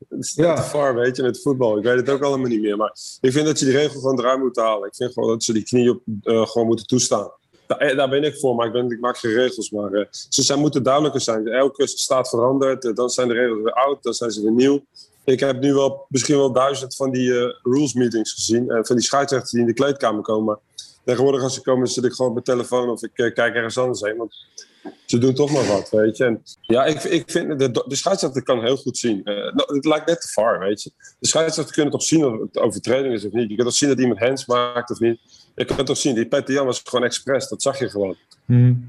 het is net Ja. te far, weet je, met voetbal. Ik weet het ook allemaal niet meer. Maar ik vind dat je die regel gewoon eruit moet halen. Ik vind gewoon dat ze die knie op, eh, gewoon moeten toestaan. Daar, eh, daar ben ik voor, maar ik, ben, ik maak geen regels. Maar eh, ze zijn, moeten duidelijker zijn. Elke staat verandert. eh, dan zijn de regels weer oud, dan zijn ze weer nieuw. Ik heb nu wel misschien wel duizend van die rules meetings gezien. En van die scheidsrechters die in de kleedkamer komen. Maar tegenwoordig als ze komen zit ik gewoon op mijn telefoon of ik kijk ergens anders heen. Want ze doen toch maar wat, weet je. En ja, ik, ik vind, de, de scheidsrechter kan heel goed zien. Eh, nou, het lijkt net te far, weet je. De scheidsrechter kunnen toch zien of het overtreding is of niet. Je kunt toch zien dat iemand hands maakt of niet. Je kunt toch zien, die Peter Jan was gewoon expres, dat zag je gewoon.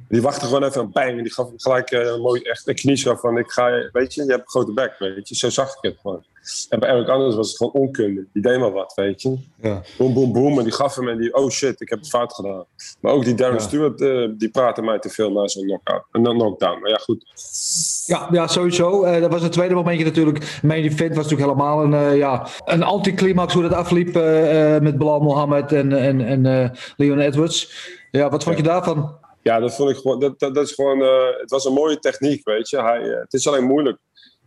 Die wachtte gewoon even een bang en die gaf hem gelijk eh, een mooi echt een knieschap van ik ga, weet je, je hebt een grote bek, weet je. Zo zag ik het gewoon. En bij Eric Anders was het gewoon onkunde. Die deed maar wat, weet je. Ja. Boom, boom, boom. En die gaf hem en die, oh shit, ik heb het fout gedaan. Maar ook die Darren Ja. Stewart, eh, die praatte mij te veel na zo'n knockout. Knockdown. Maar ja, goed. Ja, ja sowieso. Eh, dat was het tweede momentje natuurlijk. Main event was natuurlijk helemaal een, eh, ja, een anticlimax hoe dat afliep eh, eh, met Bilal Mohammed en, en, en eh, Leon Edwards. Ja, wat vond je daarvan? Ja, dat vond ik gewoon. Dat, dat, is gewoon. eh, het was een mooie techniek, weet je. Hij, eh, het is alleen moeilijk.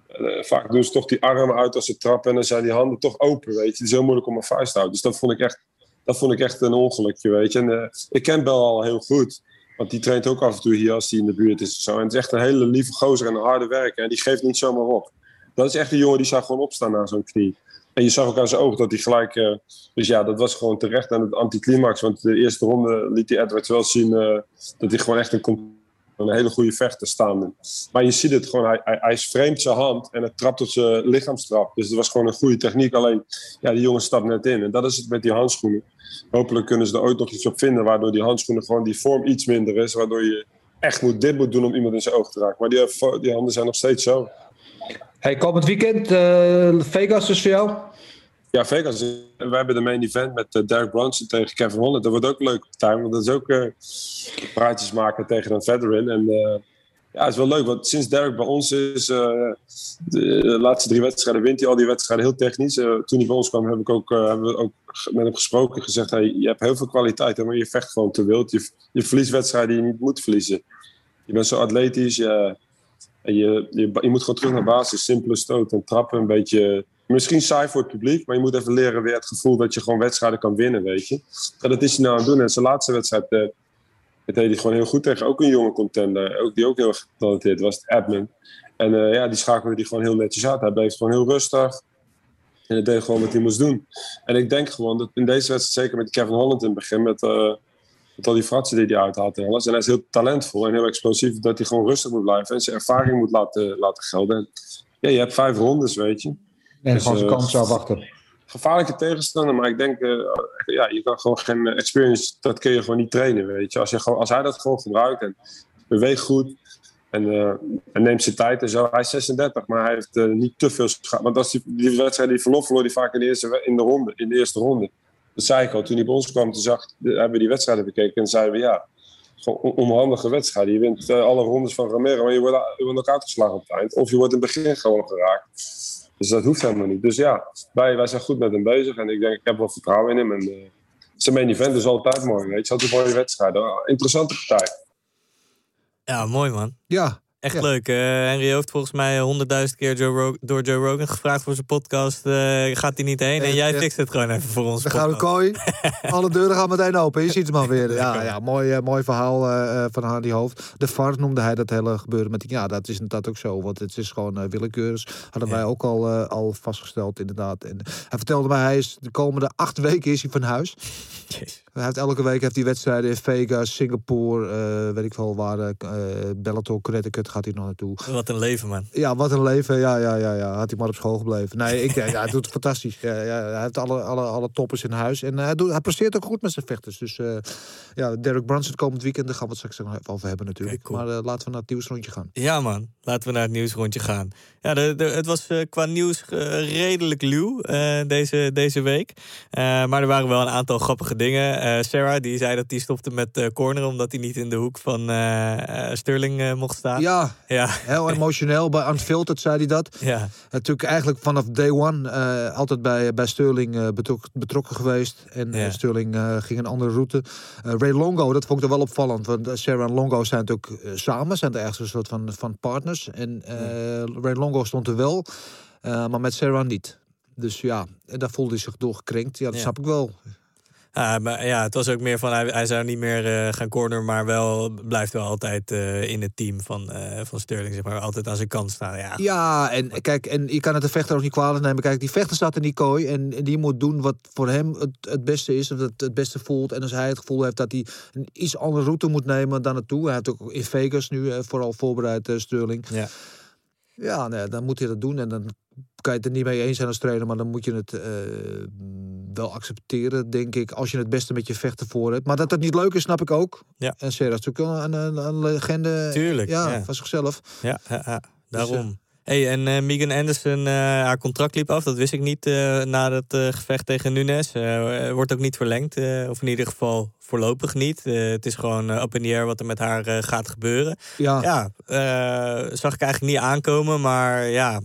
Eh, vaak doen ze toch die armen uit als ze trappen en dan zijn die handen toch open, weet je. Het is heel moeilijk om een vuist te houden. Dus dat vond ik echt, dat vond ik echt een ongelukje, weet je. En ik ken Bel al heel goed. Want die traint ook af en toe hier als hij in de buurt is. Zo. En het is echt een hele lieve gozer en een harde werker. En die geeft niet zomaar op. Dat is echt een jongen die zou gewoon opstaan na zo'n knie. En je zag ook aan zijn oog dat hij gelijk... eh, dus ja, dat was gewoon terecht aan het anticlimax. Want de eerste ronde liet die Edwards wel zien... eh, dat hij gewoon echt een, een hele goede vechter staande. Maar je ziet het gewoon, hij, hij, hij zijn hand en het trapt op zijn lichaamstrap. Dus het was gewoon een goede techniek. Alleen, ja, die jongen stapt net in. En dat is het met die handschoenen. Hopelijk kunnen ze er ooit nog iets op vinden... waardoor die handschoenen gewoon die vorm iets minder is. Waardoor je echt moet, dit moet doen om iemand in zijn oog te raken. Maar die, die handen zijn nog steeds zo. Hey, komend weekend, eh, Vegas dus voor jou? Ja, Vegas. We hebben de main event met eh, Derek Brunson tegen Kevin Holland. Dat wordt ook een leuke partij, want dat is ook eh, praatjes maken tegen een veteran. En ja, het is wel leuk, want sinds Derek bij ons is, de, laatste drie wedstrijden wint hij al die wedstrijden heel technisch. Toen hij bij ons kwam, heb ik ook, hebben we ook met hem gesproken gezegd: hey, je hebt heel veel kwaliteit, maar je vecht gewoon te wild. Je, je verliest wedstrijden die je niet moet verliezen. Je bent zo atletisch, je, je, je moet gewoon terug naar basis. Simpele stoot en trappen, een beetje... Misschien saai voor het publiek, maar je moet even leren weer het gevoel dat je gewoon wedstrijden kan winnen, weet je. Dat is hij nou aan het doen. En zijn laatste wedstrijd, eh, dat deed hij gewoon heel goed tegen ook een jonge contender. Ook, die ook heel getalenteerd was, Admin. En eh, ja, die schakelde die gewoon heel netjes uit. Hij bleef gewoon heel rustig. En hij deed gewoon wat hij moest doen. En ik denk gewoon dat in deze wedstrijd, zeker met Kevin Holland in het begin, met, eh, met al die fratsen die hij uithaalt en alles. En hij is heel talentvol en heel explosief, dat hij gewoon rustig moet blijven en zijn ervaring moet laten, laten gelden. En, ja, je hebt vijf rondes, weet je. En Dus, gewoon zijn eh, kansen afwachten. gevaarlijke tegenstander. Maar ik denk, eh, ja, je kan gewoon geen experience, dat kun je gewoon niet trainen, weet je. Als, je gewoon, als hij dat gewoon gebruikt en beweegt goed en, eh, en neemt zijn tijd en zo. Hij is 36, maar hij heeft niet te veel schade. Want als die, die wedstrijd die verloor, verloor hij vaak in de, eerste, in, de ronde, in de eerste ronde. Dat zei ik al. Toen hij bij ons kwam, toen zag, hebben we die wedstrijden bekeken en zeiden we ja, gewoon on- onhandige wedstrijden. Je wint eh, alle rondes van Romero, maar je wordt, je wordt ook uitgeslagen op het eind. Of je wordt in het begin gewoon geraakt. Dus dat hoeft helemaal niet. Dus ja, wij, wij zijn goed met hem bezig. En ik denk, ik heb wel vertrouwen in hem. En eh, zijn main event is altijd mooi, weet je. Altijd een mooie wedstrijden. Interessante partij. Ja, mooi man. Ja. Echt Ja. leuk. Eh, Henry heeft volgens mij honderdduizend keer Joe Rog- door Joe Rogan gevraagd voor zijn podcast. Eh, gaat hij niet heen? En jij eh, fixt het gewoon even voor ons. De gouden kooi. Alle deuren gaan meteen open. Je ziet hem alweer. Ja, ja mooi, eh, mooi verhaal van Hardy Hoofd. De VAR noemde hij dat hele gebeuren met die. Ja, dat is inderdaad ook zo. Want het is gewoon willekeurig. Hadden wij ook al, al vastgesteld, inderdaad. En hij vertelde mij, hij is de komende acht weken is hij van huis. Hij heeft elke week heeft hij wedstrijden in Vegas, Singapore, weet ik veel waar. Bellator, Connecticut gaat hij nog naartoe. Wat een leven, man. Ja, wat een leven. Ja, ja, ja, ja. Had hij maar op school gebleven. Nee, ik, ja, hij doet het fantastisch. Ja, ja, hij heeft alle, alle, alle toppers in huis. En hij, doet, hij presteert ook goed met zijn vechters. Dus eh, ja, Derek Brunson komend weekend. Daar gaan we het straks nog even over hebben natuurlijk. Maar eh, laten we naar het nieuwsrondje gaan. Ja, man. Laten we naar het nieuwsrondje gaan. Ja, de, de- het was eh, qua nieuws eh, redelijk luw eh, deze, deze week. Eh, maar er waren wel een aantal grappige dingen. Eh, Sarah die zei dat hij stopte met eh corner... omdat hij niet in de hoek van eh, eh, Sterling eh, mocht staan. Ja, Ja. heel emotioneel. Bij Unfiltered zei hij dat. Ja. Natuurlijk eigenlijk vanaf day one eh, altijd bij, bij Sterling eh, betrok- betrokken geweest. En eh, Ja. Sterling ging een andere route. Ray Longo, dat vond ik er wel opvallend. Want Sarah en Longo zijn natuurlijk samen. Zijn er echt een soort van, van partners. En Ray Longo stond er wel. maar met Sarah niet. Dus ja, en daar voelde hij zich door gekrenkt. Ja, dat Ja. snap ik wel. Ah, maar ja, het was ook meer van hij, hij zou niet meer eh, gaan corner, maar wel blijft wel altijd eh, in het team van, eh, van Sterling, zeg maar, altijd aan zijn kant staan. Ja, Ja, en kijk, en je kan het de vechter ook niet kwalijk nemen. Kijk, die vechter staat in die kooi en, en die moet doen wat voor hem het, het beste is, of het, het beste voelt. En als hij het gevoel heeft dat hij een iets andere route moet nemen dan naartoe. Hij heeft ook in Vegas nu vooral voorbereid, Sterling. Ja. Ja, nee, dan moet hij dat doen en dan kan je het er niet mee eens zijn als trainer, maar dan moet je het wel accepteren, denk ik, als je het beste met je vechter voor hebt. Maar dat dat niet leuk is, snap ik ook. Ja. En Serra is natuurlijk een, een, een legende Tuurlijk, ja, ja. van zichzelf. ja, ja, ja, daarom. eh, Hey, en eh, Megan Anderson, eh, haar contract liep af. Dat wist ik niet na het gevecht tegen Nunes. Wordt ook niet verlengd. of in ieder geval voorlopig niet. Het is gewoon up in the air wat er met haar gaat gebeuren. Ja. Ja, zag ik eigenlijk niet aankomen. Maar ja,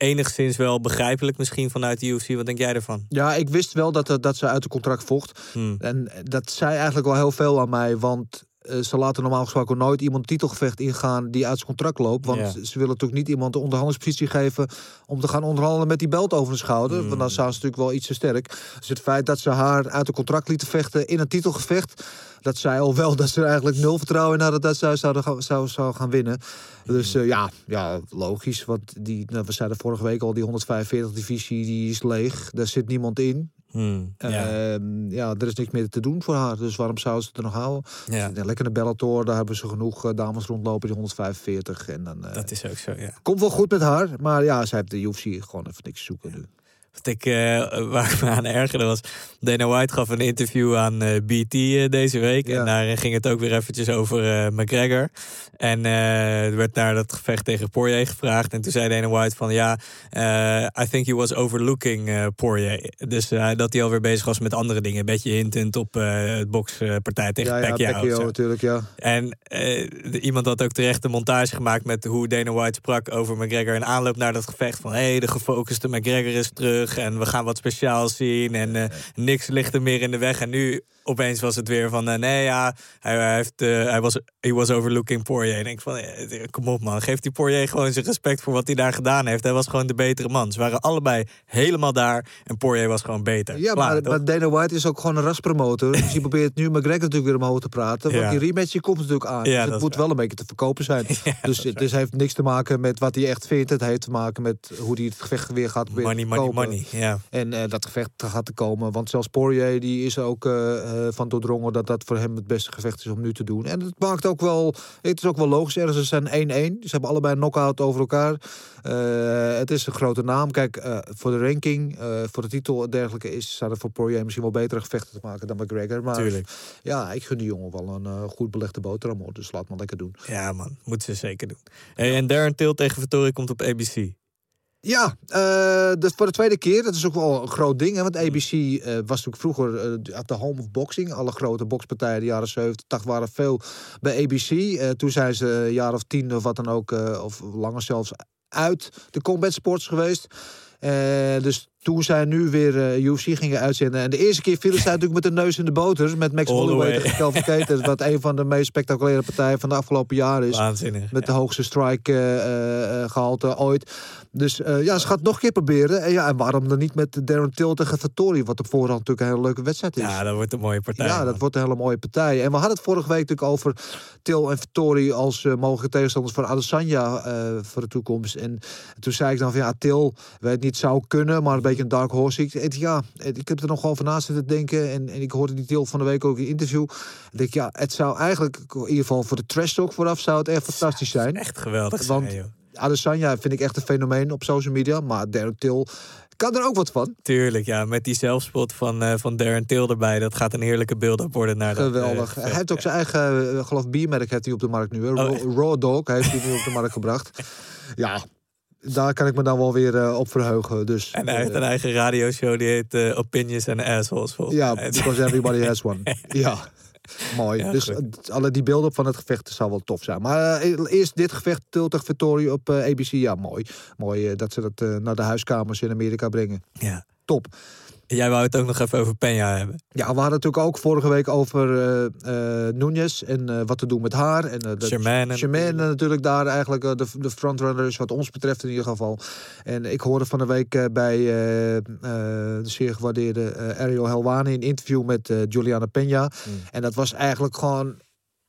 enigszins wel begrijpelijk misschien vanuit de UFC. Wat denk jij ervan? Ja, ik wist wel dat, dat ze uit het contract vocht. Hmm. En dat zei eigenlijk wel heel veel aan mij. Want eh, ze laten normaal gesproken nooit iemand titelgevecht ingaan die uit zijn contract loopt. Want Ja. ze willen natuurlijk niet iemand de onderhandelingspositie geven om te gaan onderhandelen met die belt over de schouder. Hmm. Want dan zijn ze natuurlijk wel iets te sterk. Dus het feit dat ze haar uit het contract lieten vechten in een titelgevecht. Dat zei al wel dat ze er eigenlijk nul vertrouwen in hadden dat zij zouden gaan, zou, zou gaan winnen. Dus Hmm. eh, ja, ja, logisch. Want die, nou, we zeiden vorige week al, die 145-divisie die is leeg. Daar zit niemand in. Hmm, ja. Ehm, ja, er is niks meer te doen voor haar. Dus waarom zouden ze het er nog houden? Ja. Lekker een Bellator, daar hebben ze genoeg eh, dames rondlopen, die 145. En dan eh, Dat is ook zo, ja. komt wel goed met haar. Maar ja, zij heeft de UFC gewoon even niks zoeken nu. Wat ik, eh, waar ik me aan ergerde was... Dana White gaf een interview aan eh, BT eh, deze week. Ja. En daar ging het ook weer eventjes over McGregor. En er werd naar dat gevecht tegen Poirier gevraagd. En toen zei Dana White van... Ja, I think he was overlooking Poirier. Dus dat hij alweer bezig was met andere dingen. Een beetje hintend op het bokspartij tegen ja, ja, Pacquiao. zo. natuurlijk, ja. En iemand had ook terecht een montage gemaakt met hoe Dana White sprak over McGregor in aanloop naar dat gevecht. Van hé, hey, de gefocuste McGregor is terug en we gaan wat speciaals zien en eh, niks ligt er meer in de weg. En nu opeens was het weer van eh, nee ja, hij, hij heeft, eh, hij was, he was overlooking Poirier. En ik denk van eh, kom op man, geef die Poirier gewoon zijn respect voor wat hij daar gedaan heeft. Hij was gewoon de betere man. Ze waren allebei helemaal daar en Poirier was gewoon beter. Ja, Klaar, maar, maar Dana White is ook gewoon een raspromotor. dus die probeert nu McGregor natuurlijk weer omhoog te praten. Want Ja. die rematch die komt natuurlijk aan. Ja, dus het moet wel een beetje te verkopen zijn. dus het dus heeft niks te maken met wat hij echt vindt. Het heeft te maken met hoe hij het gevecht weer gaat Money, money, money. Ja. En dat gevecht gaat te komen. Want zelfs Poirier die is ook eh, van doordrongen dat dat voor hem het beste gevecht is om nu te doen. En het maakt ook wel, het is ook wel logisch. Ergens ze zijn 1-1. Ze hebben allebei een knockout over elkaar. Eh, het is een grote naam. Kijk, eh, voor de ranking, voor de titel en dergelijke is zou er voor Poirier misschien wel betere gevechten te maken dan McGregor. Maar Tuurlijk. ja, ik gun die jongen wel een goed belegde boterham. hoor. Dus laat maar lekker doen. Ja, man. Moeten ze zeker doen. Hey, en Darren Till tegen Vittori komt op ABC. Ja, eh, dus voor de tweede keer. Dat is ook wel een groot ding. Hè? Want ABC eh, was natuurlijk vroeger eh, de home of boxing. Alle grote bokspartijen de jaren 70, 80 waren veel bij ABC. Eh, toen zijn ze een jaar of tien of wat dan ook, eh, of langer zelfs, uit de combat sports geweest. Eh, dus toen zij nu weer eh, UFC gingen uitzenden. En de eerste keer vielen zij natuurlijk met de neus in de boter. Met Max Holloway way. tegen Kelvin Keiters. Wat een van de meest spectaculaire partijen van de afgelopen jaren is. Waanzinnig. Met de hoogste strike eh, eh, gehalte ooit. Dus ja, ze gaat het nog een keer proberen. En, ja, en waarom dan niet met Darren Till tegen Vittori? Wat op voorhand natuurlijk een hele leuke wedstrijd is. Ja, dat wordt een mooie partij. Ja, man. dat wordt een hele mooie partij. En we hadden het vorige week natuurlijk over Til en Vittori als mogelijke tegenstanders voor Adesanya voor de toekomst. En toen zei ik dan van ja, Til weet niet zou kunnen, maar een beetje een dark horse. Ik, het, ja, het- ik heb er nog wel over na zitten denken. En, en ik hoorde die Til van de week ook in interview. Ik denk ja, het zou eigenlijk in ieder geval voor de trash talk vooraf zou het echt fantastisch zijn. Echt geweldig Want zijn. Adesanya vind ik echt een fenomeen op social media, maar Darren Till kan er ook wat van. Tuurlijk, ja. Met die zelfspot van, eh, van Darren Till erbij. Dat gaat een heerlijke beeld-up worden naar dat, eh, Geweldig. hij heeft ook zijn eigen, eh, geloof biermerk heeft hij op de markt nu. Hè? Oh, Raw? Raw Dog heeft hij nu op de markt gebracht. Ja, daar kan ik me dan wel weer eh, op verheugen. Dus, En hij heeft eh, een eigen radioshow die heet eh, Opinions and Assholes. ja, mij. because everybody has one. ja, mooi. Ja, dus alle die beelden van het gevecht zou wel tof zijn. Maar eerst dit gevecht, Til tegen Vittori op ABC. Ja, mooi. Mooi dat ze dat naar de huiskamers in Amerika brengen. Ja. Top. Jij wou het ook nog even over Peña hebben. Ja, we hadden het natuurlijk ook vorige week over eh eh Núñez en eh, wat te doen met haar. En, Shermaine. Shermaine natuurlijk daar eigenlijk de, de frontrunner is, wat ons betreft in ieder geval. En ik hoorde van de week bij de zeer gewaardeerde Ariel Helwani een interview met Juliana Peña. En dat was eigenlijk gewoon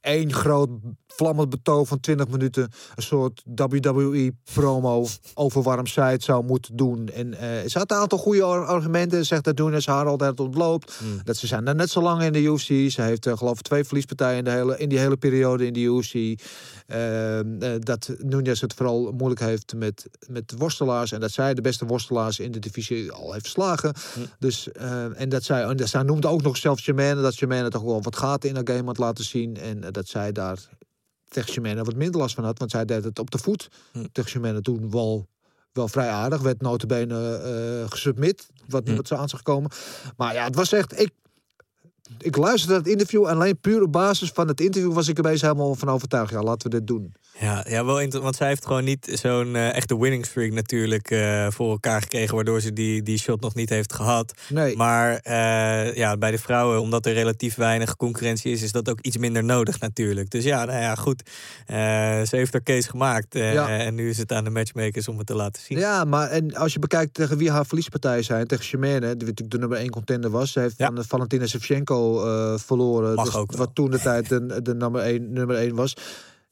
één groot vlammend betoog van 20 minuten. Een soort WWE-promo over waarom zij het zou moeten doen. En eh ze had een aantal goede ar- argumenten. Zegt dat Nunes haar altijd ontloopt. Dat ze zijn daar net zo lang in de UFC. Ze heeft eh, geloof ik twee verliespartijen in, de hele, in die hele periode in de UFC. Ehm, eh, dat Nunes het vooral moeilijk heeft met, met worstelaars. En dat zij de beste worstelaars in de divisie al heeft verslagen. Dus, eh, en dat zij, en dat zij noemde ook nog zelfs Germaine. Dat Germaine toch wel wat gaten in haar game had laten zien. En eh, dat zij daar tegen Germaine wat minder last van had. Want zij deed het op de voet. Tegen Germaine toen wel, wel vrij aardig. Werd notabene eh gesubmit. Wat niemand zo aan zag komen. Maar ja, het was echt... Ik, ik luisterde naar het interview. En alleen puur op basis van het interview was ik er helemaal van overtuigd. Ja, laten we dit doen. Ja, ja wel want zij heeft gewoon niet zo'n eh, echte winning streak natuurlijk eh, voor elkaar gekregen, waardoor ze die, die shot nog niet heeft gehad. Nee. Maar eh, ja, bij de vrouwen, omdat er relatief weinig concurrentie is, is dat ook iets minder nodig natuurlijk. Dus ja, nou ja, goed. Ze heeft haar case gemaakt Ja. en nu is het aan de matchmakers om het te laten zien. Ja, maar en als je bekijkt tegen wie haar verliespartijen zijn, tegen Germaine, die natuurlijk de nummer 1 contender was. Ze heeft Ja. van Valentina Shevchenko verloren. Mag dus ook wel. wat toen de tijd de, de nummer 1 nummer 1 was.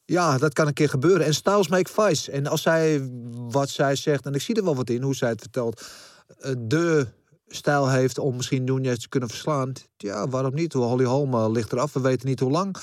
Ja, dat kan een keer gebeuren. En styles make fights. En als zij wat zij zegt, en ik zie er wel wat in hoe zij het vertelt, eh, de stijl heeft om misschien Nunez te kunnen verslaan. Ja, waarom niet? Holly Holm eh, ligt eraf. We weten niet hoe lang.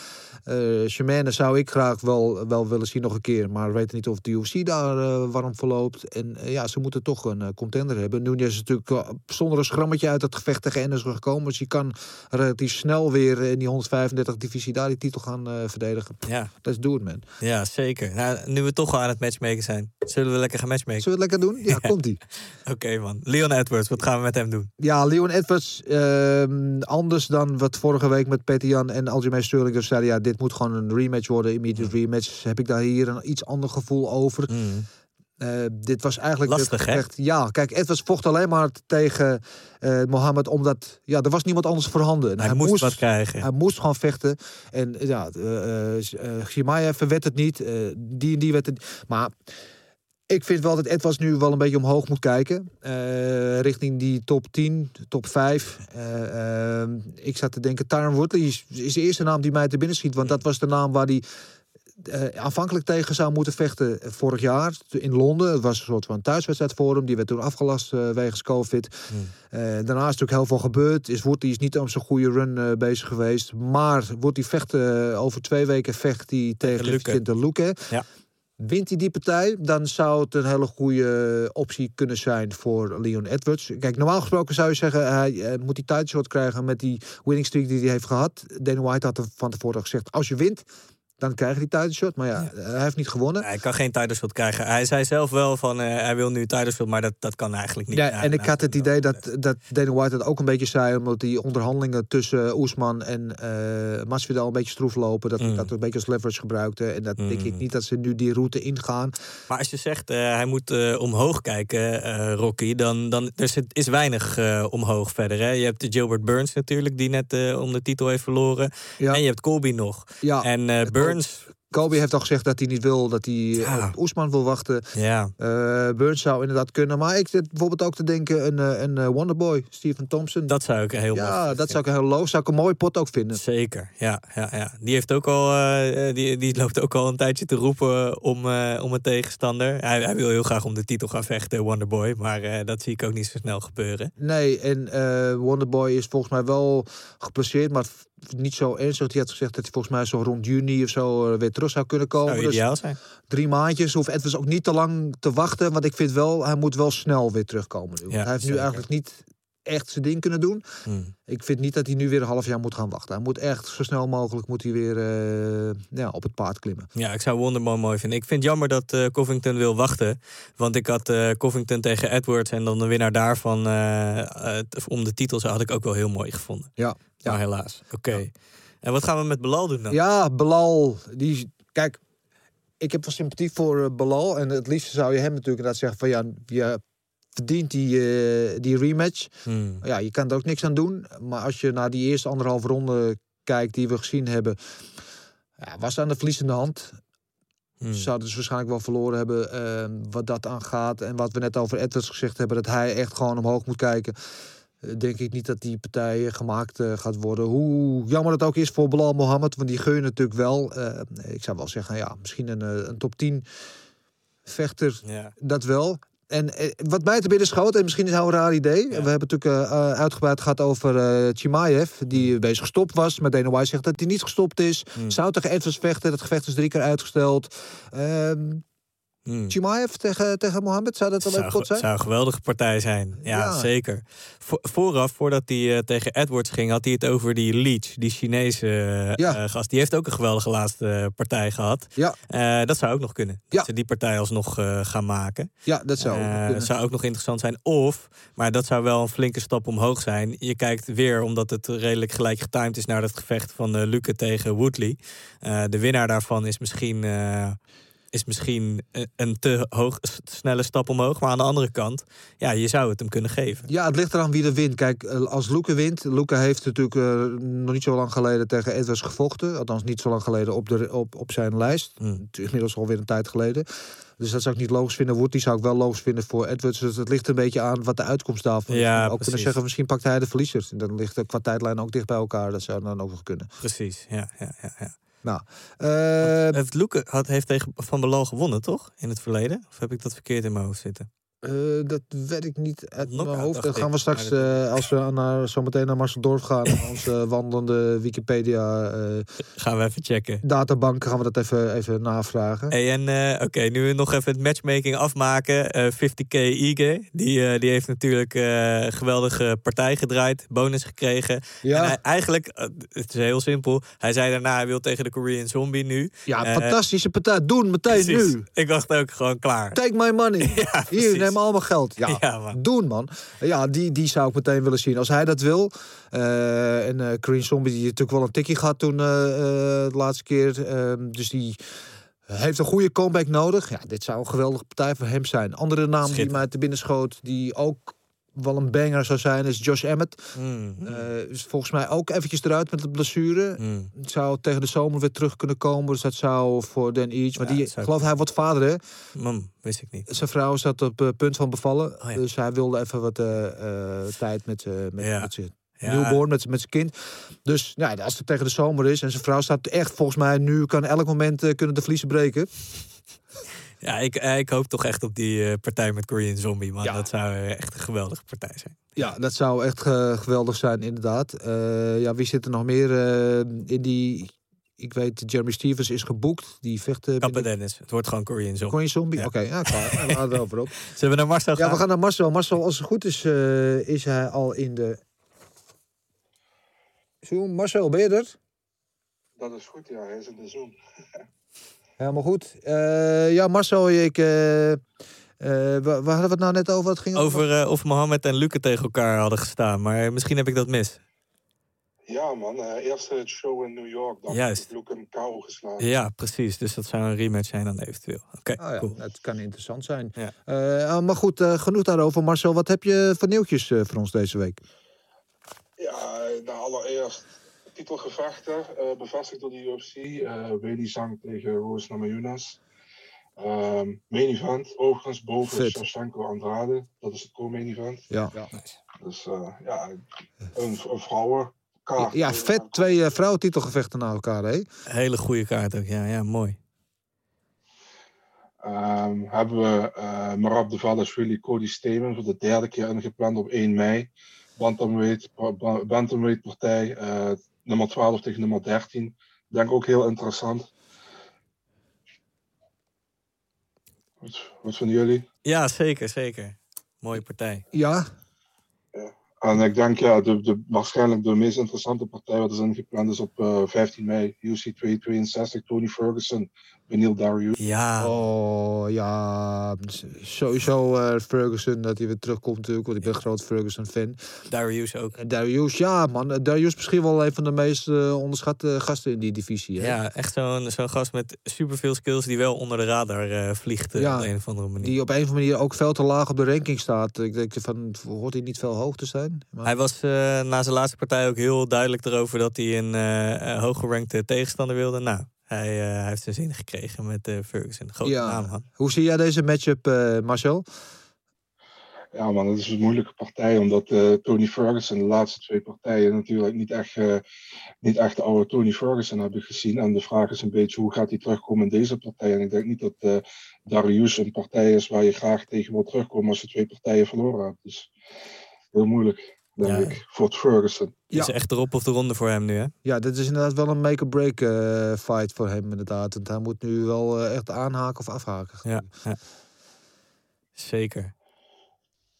Germaine zou ik graag wel, wel willen zien nog een keer. Maar we weten niet of de UFC daar eh, warm verloopt. En ja, ze moeten toch een contender hebben. Nunez is natuurlijk zonder een schrammetje uit het gevecht tegen Anderson gekomen. Dus je kan relatief snel weer in die 135 divisie daar die titel gaan verdedigen. Ja. Let's do it, man. Ja, zeker. Nou, nu we toch al aan het matchmaken zijn, zullen we lekker gaan matchmaken? Zullen we het lekker doen? Ja, komt-ie. Oké man. Leon Edwards, wat gaan we met hem doen? Ja, Leon Edwards, ehm, anders dan wat vorige week met Peter Jan en Aljamain Sterling dus zeiden, ja, dit moet gewoon een rematch worden, immediate rematch. Heb ik daar hier een iets ander gevoel over. Eh, dit was eigenlijk Lastig, dit hè? gevecht. Ja, kijk, Edwards vocht alleen maar tegen eh Mohammed omdat ja, er was niemand anders voorhanden. En Hij moest wat krijgen. Hij moest gewoon vechten. En ja, uh, werd het niet. die en die werd het. Maar ik vind wel dat Edwards nu wel een beetje omhoog moet kijken. eh, richting die top 10, top 5. Eh, ehm, ik zat te denken, Tyron Woodley is, is de eerste naam die mij te binnen schiet. Want dat was de naam waar die eh, aanvankelijk tegen zou moeten vechten vorig jaar in Londen. Het was een soort van thuiswedstrijd voor hem. Die werd toen afgelast eh, wegens COVID. Eh, daarna is natuurlijk heel veel gebeurd. Is Woody is niet om zijn goede run eh, bezig geweest. Maar wordt hij vechten eh, over twee weken vecht hij tegen. Vicente Luque. Ja. Wint hij die partij, dan zou het een hele goede optie kunnen zijn voor Leon Edwards. Kijk, normaal gesproken zou je zeggen, hij eh, moet die title shot krijgen met die winning streak die hij heeft gehad. Dana White had er van tevoren gezegd, als je wint, dan krijg je die title shot. Maar ja, hij heeft niet gewonnen. Hij kan geen title shot krijgen. Hij zei zelf wel van eh, hij wil nu title shot, maar dat, dat kan eigenlijk niet. Ja, Ja, en ik nou, had het idee dat, dat Dana White dat ook een beetje zei, omdat die onderhandelingen tussen Oesman en eh Masvidal een beetje stroef lopen. Dat hij Mm. dat een beetje als leverage gebruikte. En dat denk ik Mm. niet dat ze nu die route ingaan. Maar als je zegt eh, hij moet eh, omhoog kijken, eh, Rocky, dan, dan er zit- is weinig eh, omhoog verder. Hè? Je hebt de Gilbert Burns natuurlijk, die net eh, om de titel heeft verloren. Ja. En je hebt Colby nog. Ja, En eh, Burns, Kobe heeft al gezegd dat hij niet wil, dat hij Ja. op Oesman wil wachten. ja, Eh Burns zou inderdaad kunnen. Maar ik zit bijvoorbeeld ook te denken, een, eh, een eh, Wonderboy, Stephen Thompson. dat zou ik heel mooi ja, dat zou ik heel low. Zou ik een mooie pot ook vinden. Zeker, ja, ja, ja. Die, heeft ook al, eh, die, die loopt ook al een tijdje te roepen om, eh, om een tegenstander. Hij, hij wil heel graag om de titel gaan vechten, Wonderboy. Maar eh, dat zie ik ook niet zo snel gebeuren. Nee, en eh, Wonderboy is volgens mij wel geplaceerd, maar niet zo ernstig. Die had gezegd dat hij volgens mij zo rond juni of zo eh, weer terug zou kunnen komen. Zou Dus ideaal zijn. drie maandjes. Hoeft Edwards ook niet te lang te wachten. Want ik vind wel, hij moet wel snel weer terugkomen. Nu. Ja, hij heeft nu eigenlijk niet echt zijn ding kunnen doen. Hmm. Ik vind niet dat hij nu weer een half jaar moet gaan wachten. Hij moet echt zo snel mogelijk moet hij weer eh, ja, op het paard klimmen. Ja, ik zou Wonderboy mooi vinden. Ik vind het jammer dat eh, Covington wil wachten. Want ik had eh, Covington tegen Edwards en dan de winnaar daarvan om de titel. Zo had ik ook wel heel mooi gevonden. Ja, Maar helaas. Oké. En wat gaan we met Belal doen dan? Ja, Belal. Die, kijk, ik heb wel sympathie voor eh, Belal. En het liefst zou je hem natuurlijk inderdaad zeggen van ja, je verdient die, eh, die rematch. Hmm. Ja, je kan er ook niks aan doen. Maar als je naar die eerste anderhalve ronde kijkt die we gezien hebben, ja, was aan de verliezende hand. Hmm. Ze zouden dus waarschijnlijk wel verloren hebben eh, wat dat aangaat. En wat we net over Edwards gezegd hebben, dat hij echt gewoon omhoog moet kijken. Denk ik niet dat die partij gemaakt eh, gaat worden. Hoe jammer het ook is voor Bilal Mohammed, want die je natuurlijk wel. Eh, ik zou wel zeggen, ja, misschien een, eh, een top 10 vechter, Ja. dat wel. En eh, wat mij te binnen schoot, en misschien is het een raar idee. We hebben natuurlijk eh, uitgebreid gehad over eh Chimaev, die bezig gestopt was. Maar Dana White zegt dat hij niet gestopt is. Hmm. Zou tegen Edwards vechten, dat gevecht is drie keer uitgesteld. Ehm Hmm. Chimaev tegen, tegen Mohammed, zou dat wel leuk pot zijn? zou een geweldige partij zijn. Ja, Ja. zeker. Vo- vooraf, voordat hij eh, tegen Edwards ging, had hij het over die Leach, die Chinese eh, Ja. eh, gast. Die heeft ook een geweldige laatste partij gehad. Ja, dat zou ook nog kunnen. Ja. Dat ze die partij alsnog gaan maken. ja, dat zou dat zou ook nog interessant zijn. Of, maar dat zou wel een flinke stap omhoog zijn. Je kijkt weer, omdat het redelijk gelijk getimed is naar dat gevecht van Luke tegen Woodley. De winnaar daarvan is misschien, is misschien een- een te hoog, snelle stap omhoog. Maar aan de andere kant, ja, je zou het hem kunnen geven. Ja, het ligt eraan wie er wint. Kijk, eh, als Luke wint... Luke heeft natuurlijk eh, nog niet zo lang geleden tegen Edwards gevochten. Althans, niet zo lang geleden op, de, op, op zijn lijst. Is Inmiddels alweer een tijd geleden. Dus dat zou ik niet logisch vinden. Wood, die zou ik wel logisch vinden voor Edwards. Dus het ligt een beetje aan wat de uitkomst daarvan is. Ja, ook precies. kunnen zeggen, misschien pakt hij de verliezer. Dan ligt de qua tijdlijn ook dicht bij elkaar. Dat zou dan ook nog kunnen. Precies, ja. ja, ja, ja. Nou, eh, Heeft Luke had, heeft tegen Van Belal gewonnen, toch? In het verleden? Of heb ik dat verkeerd in mijn hoofd zitten? Eh, dat weet ik niet uit mijn hoofd. Dat gaan we straks, eh, als we naar, zo meteen naar Marcel Dorf gaan, onze wandelende Wikipedia eh, Gaan we even checken. databank, gaan we dat even, even navragen. Hey, en oké, nu we nog even het matchmaking afmaken. Eh 50k Ige, die, die heeft natuurlijk een geweldige partij gedraaid, bonus gekregen. Ja. En hij, eigenlijk, het is heel simpel. Hij zei daarna, hij wil tegen de Korean Zombie nu. Ja, fantastische partij. Doen meteen nu. Ik dacht ook gewoon klaar. Take my money. Ja, Hier, neem allemaal geld. Ja, Ja, man. doen man. Ja, die, die zou ik meteen willen zien. Als hij dat wil. eh, en eh Korean Zombie, die natuurlijk wel een tikkie gehad toen eh, de laatste keer. Ehm, dus die heeft een goede comeback nodig. Ja, dit zou een geweldige partij voor hem zijn. Andere naam die mij te binnen schoot, die ook wel een banger zou zijn, is Josh Emmett. Mm, Eh, is volgens mij ook eventjes eruit met de blessure. mm. Zou tegen de zomer weer terug kunnen komen. Dus dat zou voor Dan Each. Maar Ja, die, geloof hij wordt vader, hè? Wist ik niet. Zijn vrouw zat op het punt van bevallen. Oh ja. Dus hij wilde even wat eh, eh, tijd met, eh met, Ja. met zijn Ja. Newborn met, met zijn kind. Dus ja, als het tegen de zomer is en zijn vrouw staat echt volgens mij nu kan elk moment eh, kunnen de vliezen breken. Ja, ik, eh, ik hoop toch echt op die eh, partij met Korean Zombie, man. Ja. Dat zou echt een geweldige partij zijn. Ja, dat zou echt eh, geweldig zijn, inderdaad. Eh, ja, wie zit er nog meer eh, in die... Ik weet, Jeremy Stevens is geboekt. Die vecht... Uh, Kappen Dennis. Het wordt gewoon Korean Zombie. Korean Zombie? Ja. Oké, ja, klaar. we gaan erover op. Zullen we naar Marcel gaan? Ja, we gaan naar Marcel. Marcel, als het goed is, eh, is hij al in de... Zo, Marcel, ben je er? Dat is goed, ja. Hij is in de Zoom. Helemaal goed. Eh, ja, Marcel, ik... eh eh, waar, hadden we het nou net over? Het ging Over of Mohammed en Luke tegen elkaar hadden gestaan. Maar misschien heb ik dat mis. Ja, man. eh eerste show in New York. Dan Juist. heeft Luke hem KO geslagen. Ja, precies. Dus dat zou een rematch zijn dan eventueel. Oké, Oh ja, cool. het kan interessant zijn. Ja. Eh, maar goed, eh, genoeg daarover. Marcel, wat heb je voor nieuwtjes eh, voor ons deze week? Ja, nou, allereerst titelgevechten eh, bevestigd door de UFC. eh Weili Zhang tegen Rose Namajunas. Ehm main event, overigens boven. Shevchenko Andrade. Dat is het co-main event. Ja, Dus eh, ja, een, een vrouwenkaart. ja vet. Twee eh, vrouwentitelgevechten na elkaar, hè? Hele goede kaart ook. Ja, ja mooi. Ehm, hebben we eh Marab de Valashvili, Cody Stamen voor de derde keer ingepland op 1 mei. Bantamweight, ba- Bantamweight partij, eh, nummer 12 tegen nummer 13. Denk ook heel interessant. Wat, wat vinden jullie? Ja, zeker, zeker. Mooie partij. Ja, En ik denk ja, de, de, waarschijnlijk de meest interessante partij wat is ingepland is op eh, 15 mei. UC 262, Tony Ferguson, Benil Dariush. Ja. Oh ja, sowieso eh, Ferguson dat hij weer terugkomt natuurlijk, want ik ben een groot Ferguson fan. Darius ook. En Darius, ja man, Eh, Darius misschien wel een van de meest eh, onderschatte gasten in die divisie. Hè? Ja, echt zo'n zo'n gast met superveel skills die wel onder de radar eh, vliegt eh, Ja, op een of andere manier. Die op een of andere manier ook veel te laag op de ranking staat. Ik denk van, hoort hij niet veel hoog te zijn? Maar- Hij was eh, na zijn laatste partij ook heel duidelijk erover dat hij een eh eh, hooggerankte tegenstander wilde. Nou, hij, eh, hij heeft zijn zin gekregen met eh, Ferguson. Grote Ja. naam, man. Hoe zie jij deze matchup, eh, Marcel? Ja, man, het is een moeilijke partij, omdat eh, Tony Ferguson de laatste twee partijen natuurlijk niet echt, eh, niet echt de oude Tony Ferguson hebben gezien. En de vraag is een beetje hoe gaat hij terugkomen in deze partij. En ik denk niet dat eh Darius een partij is waar je graag tegen wil terugkomen als je twee partijen verloren hebt. Dus heel moeilijk, denk Ja. ik, voor het Ferguson. Het is echt erop of de ronde voor hem nu, hè? Ja, dit is inderdaad wel een make-or-break eh, fight voor hem inderdaad. Want hij moet nu wel eh, echt aanhaken of afhaken. Ja, ja. Zeker.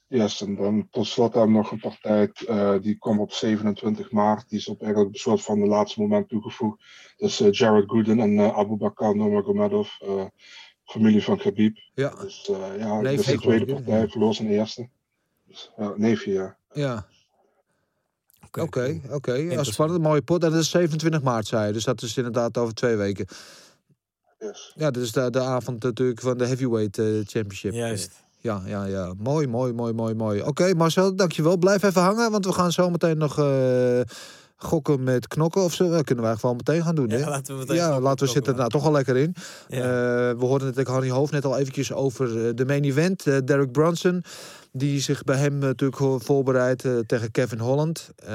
Yes, en dan tot slot hebben we nog een partij eh, die kwam op 27 maart. Die is op eigenlijk een soort van de laatste moment toegevoegd. Dus eh, Jared Gooden en eh Abu Bakar Nurmagomedov, eh familie van Khabib. Ja. Dus eh, ja, dit is de tweede partij, verloor zijn eerste. Ja, neefje, ja. Ja. Oké, Oké, Interessant. spannend. Mooie pot. En dat is 27 maart, zei je. Dus dat is inderdaad over twee weken. Yes. Ja, dat is de, de avond natuurlijk van de Heavyweight eh, Championship. Juist. Ja, ja, ja. Mooi, mooi, mooi, mooi, mooi. Oké, Marcel, dankjewel. Blijf even hangen, want we gaan zo meteen nog eh, gokken met knokken. Of zo. Dat kunnen wij gewoon meteen gaan doen. Ja, hè? laten we meteen Ja, laten we zitten er nou toch al lekker in. Ja. Eh, we hoorden natuurlijk Harry Hoofd net al eventjes over de main event. Eh, Derek Brunson, die zich bij hem eh, natuurlijk voorbereidt eh, tegen Kevin Holland. Eh,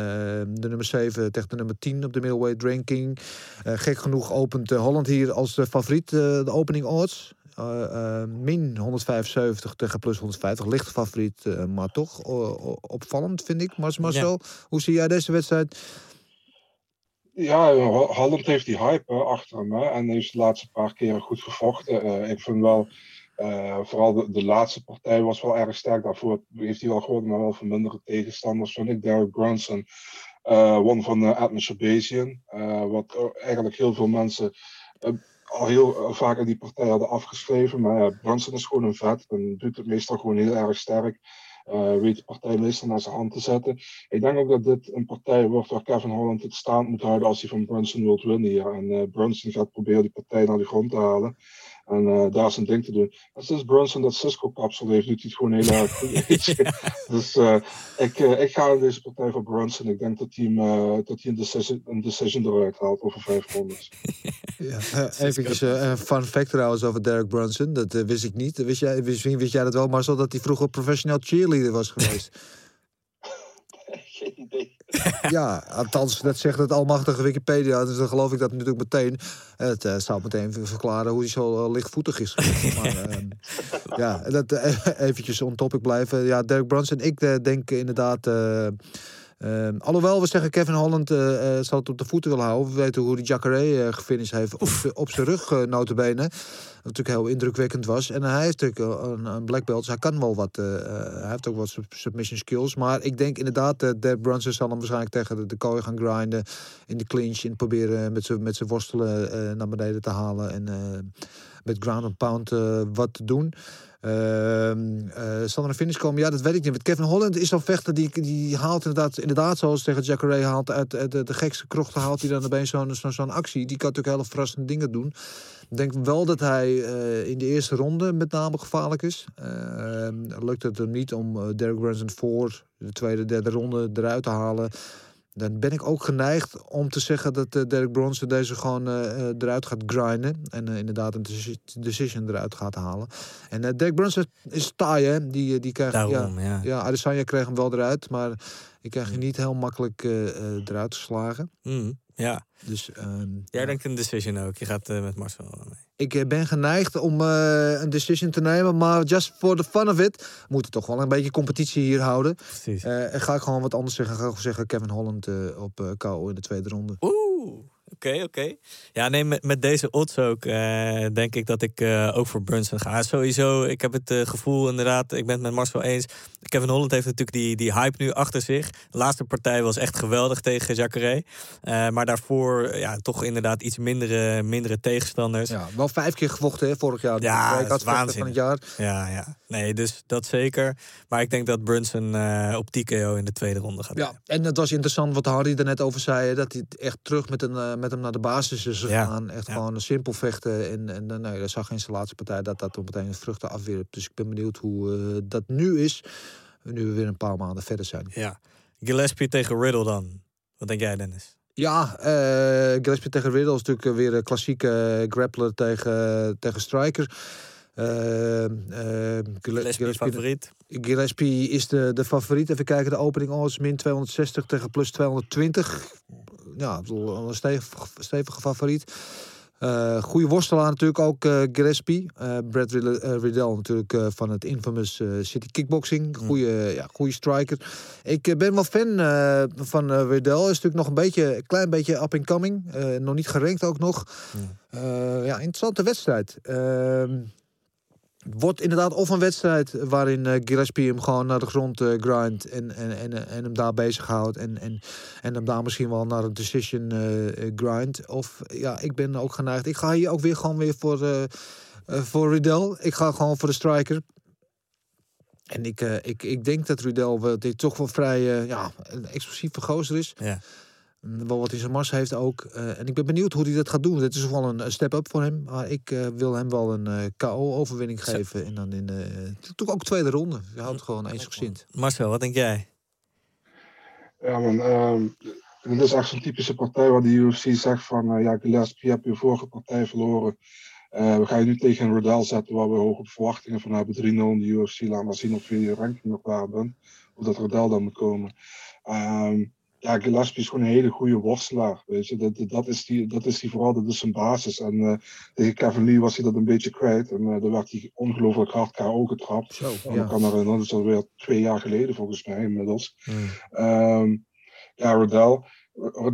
de nummer 7 tegen de nummer 10 op de middleweight ranking. Eh, gek genoeg opent Holland hier als de favoriet eh, de opening odds. Min 175 tegen plus 150. Licht favoriet, eh, maar toch opvallend vind ik. Mars Marcel, hoe zie jij deze wedstrijd? Ja, Ho- Holland heeft die hype achter hem hè, en heeft de laatste paar keren goed gevochten. Eh, ik vind wel, eh, vooral de, de laatste partij was wel erg sterk. Daarvoor heeft hij wel gewonnen, maar wel van tegenstanders. Vind ik Derek Brunson eh won van uh, Edmund Shabazian. eh, wat eh, eigenlijk heel veel mensen eh, al heel eh, vaak in die partij hadden afgeschreven. Maar Brunson is gewoon een vet en doet het meestal gewoon heel erg sterk. Eh, weet de partij meestal naar zijn hand te zetten. Ik denk ook dat dit een partij wordt waar Kevin Holland het staand moet houden als hij van Brunson wilt winnen hier. En eh, Brunson gaat proberen die partij naar de grond te halen. En eh, daar zijn ding te doen. En sinds Brunson dat Cisco-kapsel heeft, doet hij het gewoon heel erg goed. weet je. dus eh, ik, eh, ik ga in deze partij voor Brunson. Ik denk dat hij, hem, eh, dat hij een, decision, een decision eruit haalt over vijf rondes. Ja, eh, eventjes eh, een fun fact trouwens over Derek Brunson. Dat eh, wist ik niet. Wist jij, misschien wist jij dat wel, Marcel, dat hij vroeger professioneel cheerleader was geweest. Ja, althans, dat zegt het almachtige Wikipedia. Dus dan geloof ik dat natuurlijk meteen. Het uh, zou meteen verklaren hoe hij zo uh, lichtvoetig is. maar, uh, ja, dat uh, eventjes on topic blijven. Ja, Derek Brunson, ik denk inderdaad... Uh, alhoewel we zeggen Kevin Holland uh, uh, zal het op de voeten willen houden. We weten hoe die Jacare uh, gefinished heeft op, op zijn rug, uh, notabene. Wat natuurlijk heel indrukwekkend was. En hij heeft natuurlijk een, een black belt, dus hij kan wel wat. hij heeft ook wat submission skills. Maar ik denk inderdaad, uh, Derek Brunson zal hem waarschijnlijk tegen de, de kooi gaan grinden. In de clinch en proberen met zijn met worstelen naar beneden te halen. En met ground and pound wat te doen. Zal er een finish komen? Ja, dat weet ik niet. Met Kevin Holland is zo'n vechter die, die haalt inderdaad, inderdaad zoals tegen Jacare haalt uit, de, de gekste krochten haalt hij dan opeens zo'n zo'n actie. Die kan natuurlijk hele verrassende dingen doen. Ik denk wel dat hij uh, in de eerste ronde met name gevaarlijk is. lukt het hem niet om Derek Brunson voor de tweede, derde ronde eruit te halen dan ben ik ook geneigd om te zeggen dat uh, Derek Bronson deze gewoon uh, eruit gaat grinden. En uh, inderdaad een decision eruit gaat halen. En Derek Bronson is taai, hè. Die, die krijgt, Daarom, ja, ja. ja. Adesanya kreeg hem wel eruit. Maar ik krijg je niet heel makkelijk eruit geslagen. Mm, ja. Dus, um, Jij denkt een decision ook. Je gaat met Marcel mee. Ik ben geneigd om uh, een decision te nemen. Maar just for the fun of it. Moet het toch wel een beetje competitie hier houden. Precies. Uh, en ga ik gewoon wat anders zeggen. Ga ik zeggen Kevin Holland uh, op uh, KO in de tweede ronde. Oeh. Oké, okay, oké. Okay. Ja, nee, met, met deze odds ook uh, denk ik dat ik uh, ook voor Brunson ga. Sowieso, ik heb het uh, gevoel inderdaad, ik ben het met Marcel eens. Kevin Holland heeft natuurlijk die, die hype nu achter zich. De laatste partij was echt geweldig tegen Jacare. maar daarvoor ja, toch inderdaad iets mindere, mindere tegenstanders. Ja, wel vijf keer gevochten hè, vorig jaar. Ja, dat is waanzin. van het jaar. Ja, ja. Nee, dus dat zeker. Maar ik denk dat Brunson op TKO in de tweede ronde gaat. Ja, en het was interessant wat Harry er net over zei. Dat hij echt terug met een met hem naar de basis is gegaan. Ja, echt ja. gewoon simpel vechten. En, en nee, dat zag in zijn laatste partij dat dat op meteen vruchten afwierp. Dus ik ben benieuwd hoe uh, dat nu is. Nu we weer een paar maanden verder zijn. Ja. Gillespie tegen Riddle dan. Wat denk jij, Dennis? Ja, uh, Gillespie tegen Riddle is natuurlijk weer een klassieke grappler tegen, tegen striker. Uh, uh, Gillespie favoriet. Gillespie is de, de favoriet. Even kijken, de opening odds min 260 tegen plus 220 ja, een stevige, stevige favoriet. Uh, goede worstelaar natuurlijk ook uh, Gillespie. Uh, Brad Riddell natuurlijk van het infamous City Kickboxing. Goede, mm. ja, goede striker. Ik ben wel fan van Riddell. Is natuurlijk nog een beetje, een klein beetje up and coming. nog niet gerankt ook nog. Mm. ja, interessante wedstrijd. Wordt inderdaad of een wedstrijd waarin uh, Gillespie hem gewoon naar de grond uh, grindt en, en, en, en hem daar bezighoudt en, en, en hem daar misschien wel naar een decision uh, grind. Of ja, ik ben ook geneigd. Ik ga hier ook weer gewoon weer voor, voor Riddell. Ik ga gewoon voor de striker. En ik, ik, ik denk dat Riddell dit toch wel vrij ja, een explosieve gozer is. Ja wel wat in zijn mars heeft ook. Uh, en ik ben benieuwd hoe hij dat gaat doen. Dit is wel een, step-up voor hem. Maar ik uh, wil hem wel een uh, KO-overwinning geven. En dan in de toch ook tweede ronde. Je houdt gewoon eensgezind. Marcel, wat denk jij? Ja, man. Um, dit is echt zo'n typische partij waar de UFC zegt van... ja, Gillespie, je hebt je vorige partij verloren. we gaan je nu tegen een Riddell zetten waar we hoge verwachtingen van hebben. 3-0 in de UFC. Laat maar zien of je je ranking nog waar bent. Of dat Riddell dan moet komen. Um, ja, Gillespie is gewoon een hele goede worstelaar. Weet je, dat, dat, is, die, dat is die vooral, dat is zijn basis. En uh, tegen Kevin Lee was hij dat een beetje kwijt. En uh, daar werd hij ongelooflijk hard KO getrapt. Zo, ja. Kan herinneren, dat is alweer twee jaar geleden volgens mij inmiddels. Mm. Um, ja, Riddell.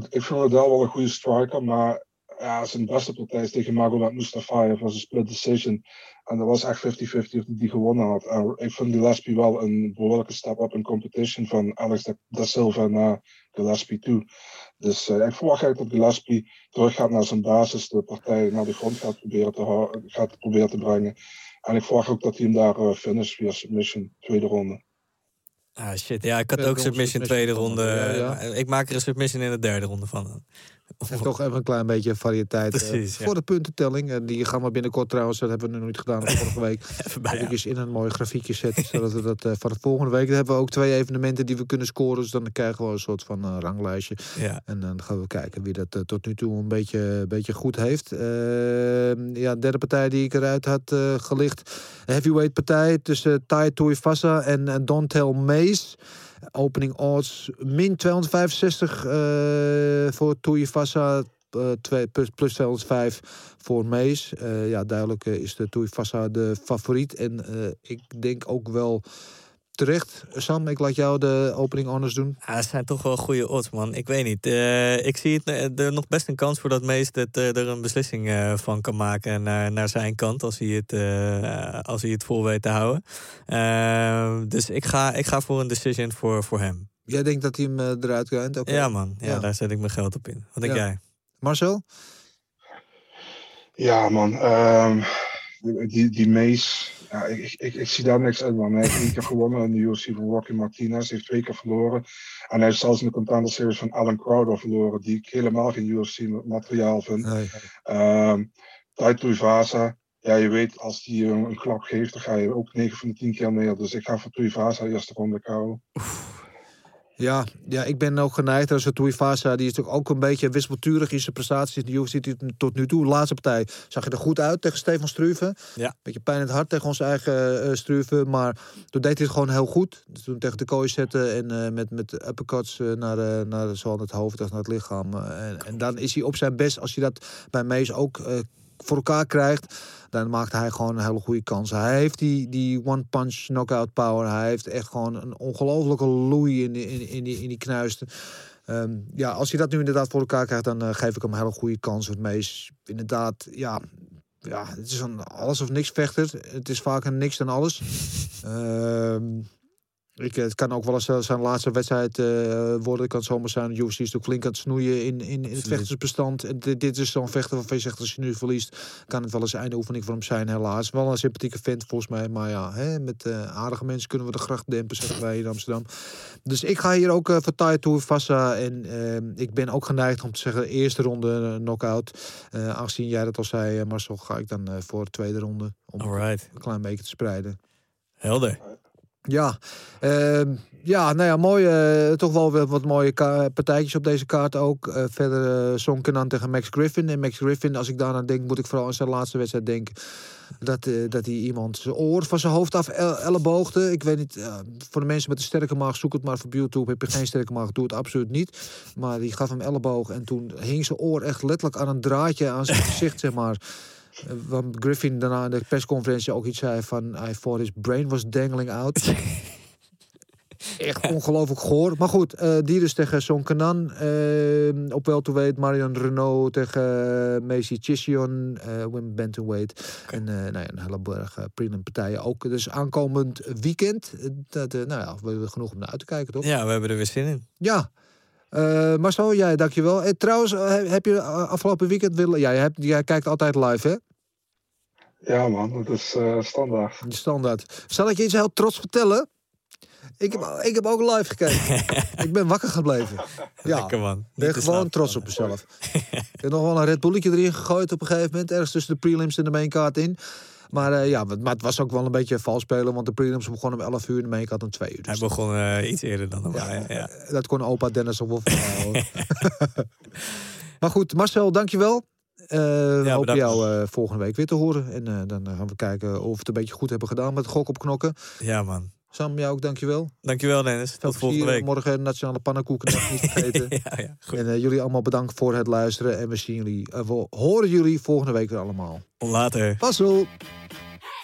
Ik vind Riddell wel een goede striker, maar ja, zijn beste partij is tegen Magomed Mustafa was een split decision. En dat was echt 50-50 of hij die gewonnen had. En ik vind Gillespie wel een behoorlijke step up in competition van Alex da Silva naar Gillespie toe. Dus uh, ik verwacht eigenlijk dat Gillespie terug gaat naar zijn basis, de partij naar de grond gaat proberen te, gaat proberen te brengen. En ik verwacht ook dat hij hem daar uh, finish via submission, tweede ronde. Ah shit, ja, ik had ook submission tweede ronde. Ja, ja. Ik maak er een submission in de derde ronde van. En toch even een klein beetje variëteit Precies, uh, voor de puntentelling. En die gaan we binnenkort trouwens, dat hebben we nog niet gedaan vorige week. even bij, ja. in een mooi grafiekje zetten. zodat we dat uh, van de volgende week hebben we ook twee evenementen die we kunnen scoren. Dus dan krijgen we een soort van uh, ranglijstje. Ja. En dan gaan we kijken wie dat tot nu toe een beetje, een beetje goed heeft. Ehm, ja, derde partij die ik eruit had gelicht. Heavyweight partij tussen Tai Tuivasa en, en Dontel Mays. Opening odds min 265 eh, voor Tuivasa. eh, twee- plus, plus 205 voor Mees. Eh, ja, duidelijk eh, is de Tuivasa de favoriet. En eh, ik denk ook wel terecht. Sam, ik laat jou de opening honors doen. Ja, het zijn toch wel goede odds, man. Ik weet niet. Eh, ik zie het, eh, er nog best een kans voor dat Meest het, eh, er een beslissing eh, van kan maken naar, naar zijn kant. Als hij het, eh, als hij het vol weet te houden. Eh, dus ik ga, ik ga voor een decision voor, voor hem. Jij denkt dat hij hem eruit krijgt? Oké. Ja, man. Ja, Ja. daar zet ik mijn geld op in. Wat denk Ja. jij? Marcel? Ja, man. ehm, die, die Mees. Ja, ik, ik, ik, zie daar niks uit, man. Hij heeft één keer gewonnen in de UFC van Rocky Martinez. heeft twee keer verloren. En hij heeft zelfs in de contender series van Alan Crowder verloren. Die ik helemaal geen UFC-materiaal vind. Nee. Ehm Tai Tuivasa. Ja, je weet, als die een, een klap geeft, dan ga je ook 9 van de 10 keer neer. Dus ik ga voor Tuivasa eerste ronde KO. Ja, ja, ik ben ook geneigd. Als Tuivasa, die is natuurlijk ook een beetje wisselturig in zijn prestaties. in De UFC die tot nu toe, de laatste partij, zag je er goed uit tegen Stefan Struve. Ja. Beetje pijn in het hart tegen onze eigen Struve. Maar toen deed hij het gewoon heel goed. Dus toen tegen de kooi zetten en eh, met, met uppercuts eh, naar, naar zowel het hoofd als naar het lichaam. En, en dan is hij op zijn best, als je dat bij Mees ook voor elkaar krijgt, dan maakt hij gewoon een hele goede kans. Hij heeft die, die one-punch knockout power. Hij heeft echt gewoon een ongelofelijke loei in, in, in, die, in die knuisten. Ehm, ja, als hij dat nu inderdaad voor elkaar krijgt, dan eh, geef ik hem een hele goede kans. Het meest inderdaad, ja, ja, het is een alles of niks vechter. Het is vaak een niks dan alles. Ehm, ik, eh, het kan ook wel eens zijn laatste wedstrijd eh, worden. Het kan zomaar zijn. UFC is natuurlijk flink aan het snoeien in, in, in het vechtersbestand. En dit, dit is zo'n vechter waarvan je zegt, als je nu verliest, kan het wel eens einde oefening voor hem zijn, helaas. Wel een sympathieke vent volgens mij. Maar ja, hè, met eh, aardige mensen kunnen we de gracht dempen, zeggen wij in Amsterdam. Dus ik ga hier ook uh, voor Tai Tuivasa. En ik ben ook geneigd om te zeggen, eerste ronde knockout. Eh aangezien jij dat al zei, Marcel, ga ik dan voor de tweede ronde. Om Alright. een klein beetje te spreiden. Helder. Ja, ehm, ja, nou ja, mooi. eh, toch wel weer wat mooie partijtjes op deze kaart ook. Eh, verder uh, Son Kenan tegen Max Griffin. En Max Griffin, als ik daaraan denk, moet ik vooral aan zijn laatste wedstrijd denken. Dat, eh, dat hij iemand zijn oor van zijn hoofd af el- elleboogde. Ik weet niet, eh, voor de mensen met een sterke maag, zoek het maar op YouTube. Heb je geen sterke maag, doe het absoluut niet. Maar die gaf hem elleboog en toen hing zijn oor echt letterlijk aan een draadje aan zijn gezicht, zeg maar. Eh, Want Griffin daarna in de persconferentie ook iets zei van... I thought his brain was dangling out. Echt ongelooflijk goor. Maar goed, eh, die dus tegen Son Kenan. Eh, op welterweight Marion Renault tegen uh, Macy Chision. Uh, Wim Bantamweight. En uh, nou ja, een hele berg uh, partijen ook. Dus aankomend weekend. Dat, nou ja, we hebben genoeg om naar uit te kijken, toch? Ja, we hebben er weer zin in. Ja. Uh, Marcel, jij, dankjewel. En trouwens, heb je afgelopen weekend willen... Ja, jij, hebt, jij kijkt altijd live, hè? Ja, man, dat is uh, standaard. Standaard. Zal ik je iets heel trots vertellen? Ik heb, ik heb ook live gekeken. ik ben wakker gebleven. Ja, Lekker man. Ik ben gewoon slapen, trots op mezelf. ik heb nog wel een Red Bulletje erin gegooid op een gegeven moment. Ergens tussen de prelims en de maincard in. Maar uh, ja, maar het was ook wel een beetje vals spelen. Want de prelims begonnen om 11 uur en de maincard om 2 uur. Dus Hij begon uh, iets eerder dan normaal. Ja, ja. Dat kon opa Dennis wel verhouden. maar goed, Marcel, dankjewel. Uh, ja, hopen jou uh, volgende week weer te horen. En uh, dan gaan we kijken of we het een beetje goed hebben gedaan met gok op knokken. Ja, man. Sam, jou ook dankjewel. Dankjewel, Dennis. Tot Tot volgende week. Morgen Nationale Pannenkoeken niet vergeten. ja, ja, goed. En jullie allemaal bedankt voor het luisteren. En we zien jullie, we horen jullie volgende week weer allemaal. Later. Puzzle.